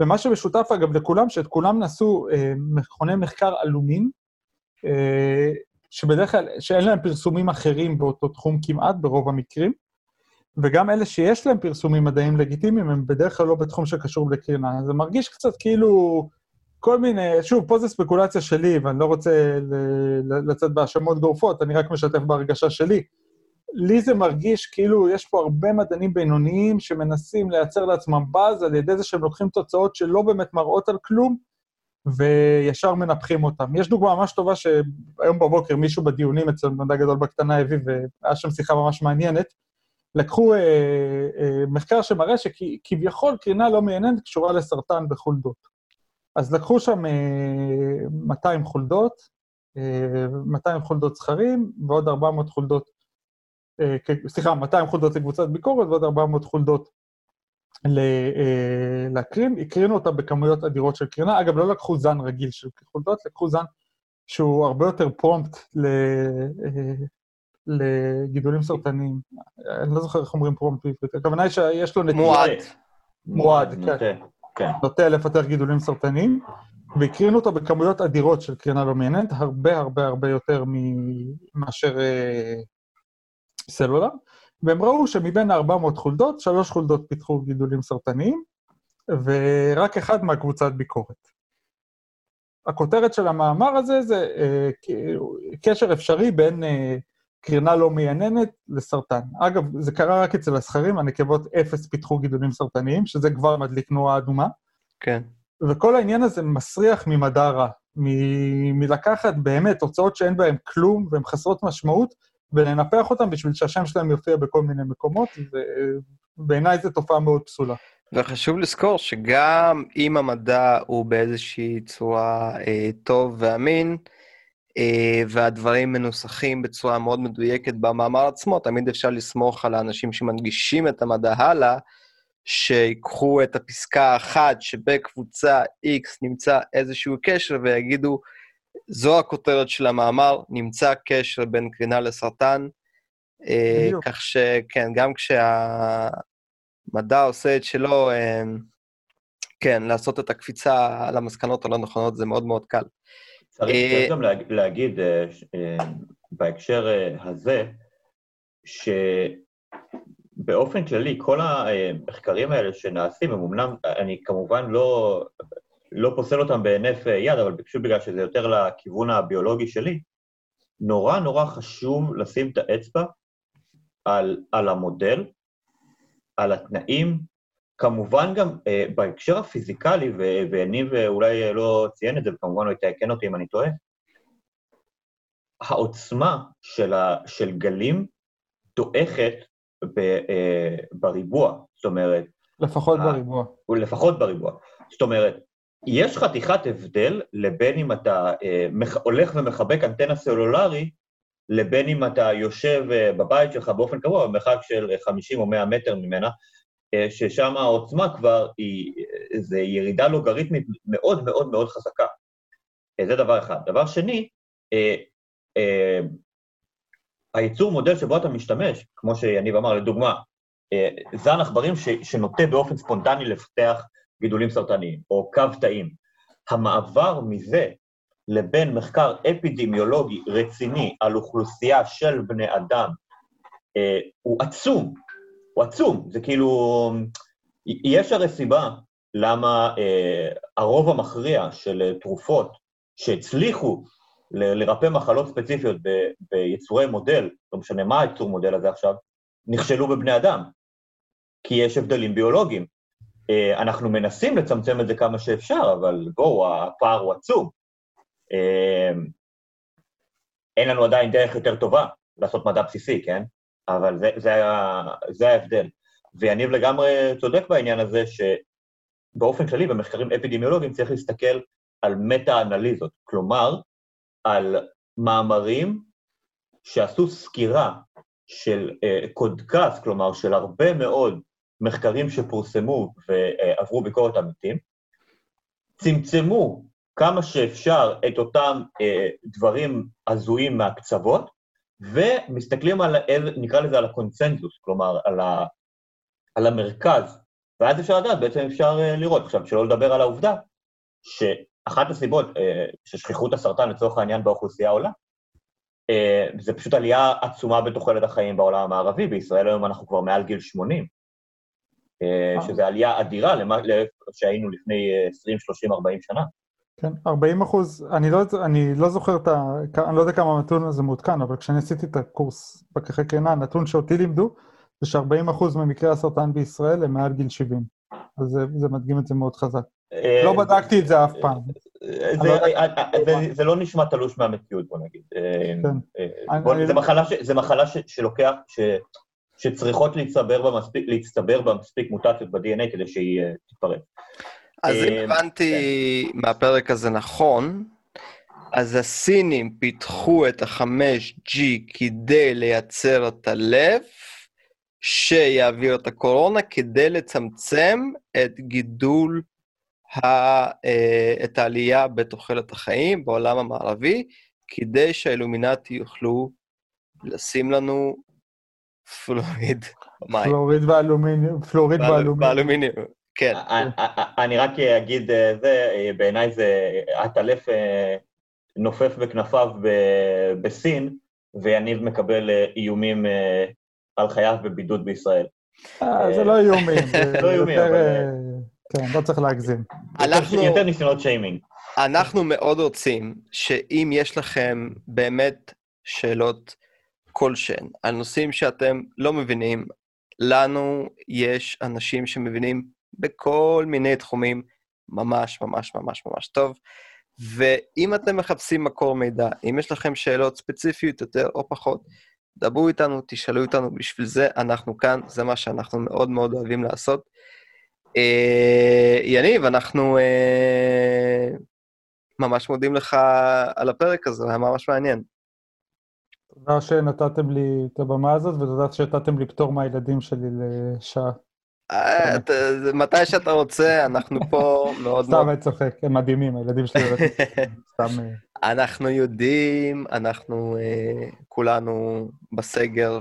ומה שמשותף, אגב, לכולם, שאת כולם נעשו אה, מכוני מחקר עלומים, אה, שבדרך כלל, שאין להם פרסומים אחרים באותו תחום כמעט, ברוב המקרים, וגם אלה שיש להם פרסומים מדעיים לגיטימיים, הם בדרך כלל לא בתחום שקשור לקרינה. זה מרגיש קצת כאילו כל מיני, שוב, פה זו ספקולציה שלי, ואני לא רוצה לצאת בהאשמות גורפות, אני רק משתף בהרגשה שלי. לי זה מרגיש כאילו יש פה הרבה מדענים בינוניים שמנסים לייצר לעצמם באז על ידי זה שהם לוקחים תוצאות שלא באמת מראות על כלום, וישר מנפחים אותם. יש דוגמה ממש טובה שהיום בבוקר מישהו בדיונים אצל מדע גדול בקטנה הביא, והיה שם שיחה ממש מעניינת. לקחו אה, אה, מחקר שמראה שכביכול קרינה לא מייננת קשורה לסרטן בחולדות. אז לקחו שם אה, 200 חולדות, אה, 200 חולדות זכרים ועוד 400 חולדות, אה, סליחה, 200 חולדות לקבוצת ביקורת ועוד 400 חולדות אה, להקרין, הקרינו אותה בכמויות אדירות של קרינה. אגב, לא לקחו זן רגיל של חולדות, לקחו זן שהוא הרבה יותר פרומפט ל... אה, לגידולים סרטניים. אני לא זוכר איך אומרים פרומפט בעברית, הכוונה היא שיש לו נטייה... מועד. מועד, כן. כן. נוטה לפתח גידולים סרטניים, והקרינו אותו בכמויות אדירות של קרינה לא מייננת, הרבה הרבה הרבה יותר מאשר אה, סלולר. והם ראו שמבין 400 חולדות, שלוש חולדות פיתחו גידולים סרטניים, ורק אחד מהקבוצת ביקורת. הכותרת של המאמר הזה זה אה, קשר אפשרי בין אה, קרינה לא מייננת לסרטן. אגב, זה קרה רק אצל הזכרים, הנקבות אפס פיתחו גידולים סרטניים, שזה כבר מדליק נורה אדומה. כן. וכל העניין הזה מסריח ממדע רע, מ- מלקחת באמת תוצאות שאין בהן כלום והן חסרות משמעות, ולנפח אותם בשביל שהשם שלהם יופיע בכל מיני מקומות, ובעיניי זו תופעה מאוד פסולה. וחשוב לזכור שגם אם המדע הוא באיזושהי צורה אה, טוב ואמין, והדברים מנוסחים בצורה מאוד מדויקת במאמר עצמו, תמיד אפשר לסמוך על האנשים שמנגישים את המדע הלאה, שיקחו את הפסקה האחת שבקבוצה X נמצא איזשהו קשר ויגידו, זו הכותרת של המאמר, נמצא קשר בין קרינה לסרטן. אה, בדיוק. כך שכן, גם כשהמדע עושה את שלו, אה, כן, לעשות את הקפיצה למסקנות הלא נכונות זה מאוד מאוד קל. צריך אה, צריך גם להג- להגיד אה, אה, בהקשר הזה, שבאופן כללי, כל המחקרים האלה שנעשים, הם אמנם, אני כמובן לא, לא פוסל אותם בהינף יד, אבל פשוט בגלל שזה יותר לכיוון הביולוגי שלי, נורא נורא חשוב לשים את האצבע על, על המודל, על התנאים, כמובן גם אה, בהקשר הפיזיקלי, ויניב אה, אולי אה, לא ציין את זה, וכמובן הוא יתקן אותי אם אני טועה, העוצמה של, ה- של גלים דועכת ב, אה, בריבוע, זאת אומרת, לפחות אה. בריבוע. לפחות בריבוע. זאת אומרת, יש חתיכת הבדל לבין אם אתה אה, מח, הולך ומחבק אנטנה סלולרי, לבין אם אתה יושב אה, בבית שלך באופן קבוע, במרחק של 50 או 100 מטר ממנה, אה, ששם העוצמה כבר היא, אה, זה ירידה לוגריתמית מאוד מאוד מאוד חזקה. אה, זה דבר אחד. דבר שני, אה, אה, הייצור מודל שבו אתה משתמש, כמו שיניב אמר, לדוגמה, אה, זן עכברים שנוטה באופן ספונטני לפתח גידולים סרטניים, או קו תאים. המעבר מזה לבין מחקר אפידמיולוגי רציני על אוכלוסייה של בני אדם אה, הוא עצום, הוא עצום. זה כאילו, יש הרי סיבה למה אה, הרוב המכריע של תרופות שהצליחו ל- לרפא מחלות ספציפיות ב- ביצורי מודל, לא משנה מה היצור מודל הזה עכשיו, נכשלו בבני אדם, כי יש הבדלים ביולוגיים. אה, אנחנו מנסים לצמצם את זה כמה שאפשר, אבל בואו, הפער הוא עצום. אה, אין לנו עדיין דרך יותר טובה לעשות מדע בסיסי, כן? אבל זה, זה, ה- זה ההבדל. ויניב לגמרי צודק בעניין הזה, שבאופן כללי במחקרים אפידמיולוגיים צריך להסתכל על מטה-אנליזות, כלומר, על מאמרים שעשו סקירה של אה, קודקס, כלומר, של הרבה מאוד מחקרים שפורסמו ועברו ביקורת עמיתים, צמצמו כמה שאפשר את אותם אה, דברים הזויים מהקצוות, ומסתכלים על, נקרא לזה על הקונצנזוס, כלומר על, ה, על המרכז, ואז אפשר לדעת, בעצם אפשר אה, לראות. עכשיו, שלא לדבר על העובדה שאחת הסיבות אה, ששכיחות הסרטן לצורך העניין באוכלוסייה עולה, אה, זה פשוט עלייה עצומה בתוחלת החיים בעולם המערבי, בישראל היום אנחנו כבר מעל גיל 80, שזה עלייה אדירה למה שהיינו לפני 20, 30, 40 שנה. כן, 40 אחוז, אני לא, אני לא זוכר את ה... אני לא יודע כמה הנתון הזה מעודכן, אבל כשאני עשיתי את הקורס פקחי קרינה, הנתון שאותי לימדו, זה ש-40 אחוז ממקרי הסרטן בישראל הם מעל גיל 70. אז זה, זה מדגים את זה מאוד חזק. אה, לא בדקתי את זה אף פעם. לא זה לא נשמע תלוש מהמציאות, בוא נגיד. כן. זה מחלה שלוקח, שצריכות להצטבר במספיק מוטציות ב-DNA כדי שהיא אה, תתפרץ. אז אם אה, הבנתי כן. מהפרק הזה נכון, אז הסינים פיתחו את ה-5G כדי לייצר את הלב שיעביר את הקורונה, כדי לצמצם את גידול, ה, אה, את העלייה בתוחלת החיים בעולם המערבי, כדי שהאילומינטי יוכלו לשים לנו פלוריד במים. פלוריד ואלומיניום. פלוריד ואלומיניום. כן. אני רק אגיד אה, זה, אה, בעיניי זה עטלף אה, נופף בכנפיו בסין, ויניב מקבל איומים על חייו בבידוד בישראל. זה לא איומים. זה לא איומים, אבל... כן, לא צריך להגזים. יותר ניסיונות שיימינג. אנחנו מאוד רוצים שאם יש לכם באמת שאלות כלשהן על נושאים שאתם לא מבינים, לנו יש אנשים שמבינים בכל מיני תחומים ממש ממש ממש ממש טוב. ואם אתם מחפשים מקור מידע, אם יש לכם שאלות ספציפיות יותר או פחות, דברו איתנו, תשאלו אותנו, בשביל זה אנחנו כאן, זה מה שאנחנו מאוד מאוד אוהבים לעשות. אה, יניב, אנחנו אה, ממש מודים לך על הפרק הזה, היה ממש מעניין. תודה שנתתם לי את הבמה הזאת, ותודה שנתתם לי פטור מהילדים שלי לשעה. אה, מתי שאתה רוצה, אנחנו פה מאוד מאוד... סתם אני צוחק, הם מדהימים, הילדים שלי סתם... אה. אנחנו יודעים, אנחנו אה, כולנו בסגר,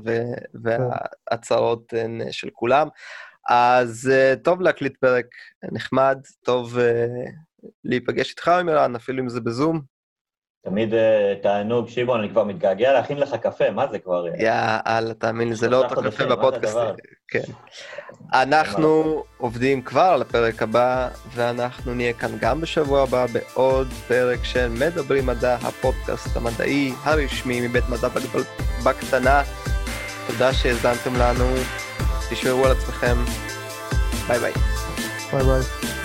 והצהרות הן של כולם. אז טוב להקליט פרק נחמד, טוב להיפגש איתך, מירן, אפילו אם זה בזום. תמיד תענוג, שמעון, אני כבר מתגעגע להכין לך קפה, מה זה כבר? יאללה, תאמין לי, זה לא אותו קפה בפודקאסט. כן. אנחנו עובדים כבר על הפרק הבא, ואנחנו נהיה כאן גם בשבוע הבא בעוד פרק של מדברים מדע, הפודקאסט המדעי הרשמי מבית מדע בקטנה. תודה שהאזנתם לנו, תשמרו על עצמכם, ביי ביי. ביי ביי.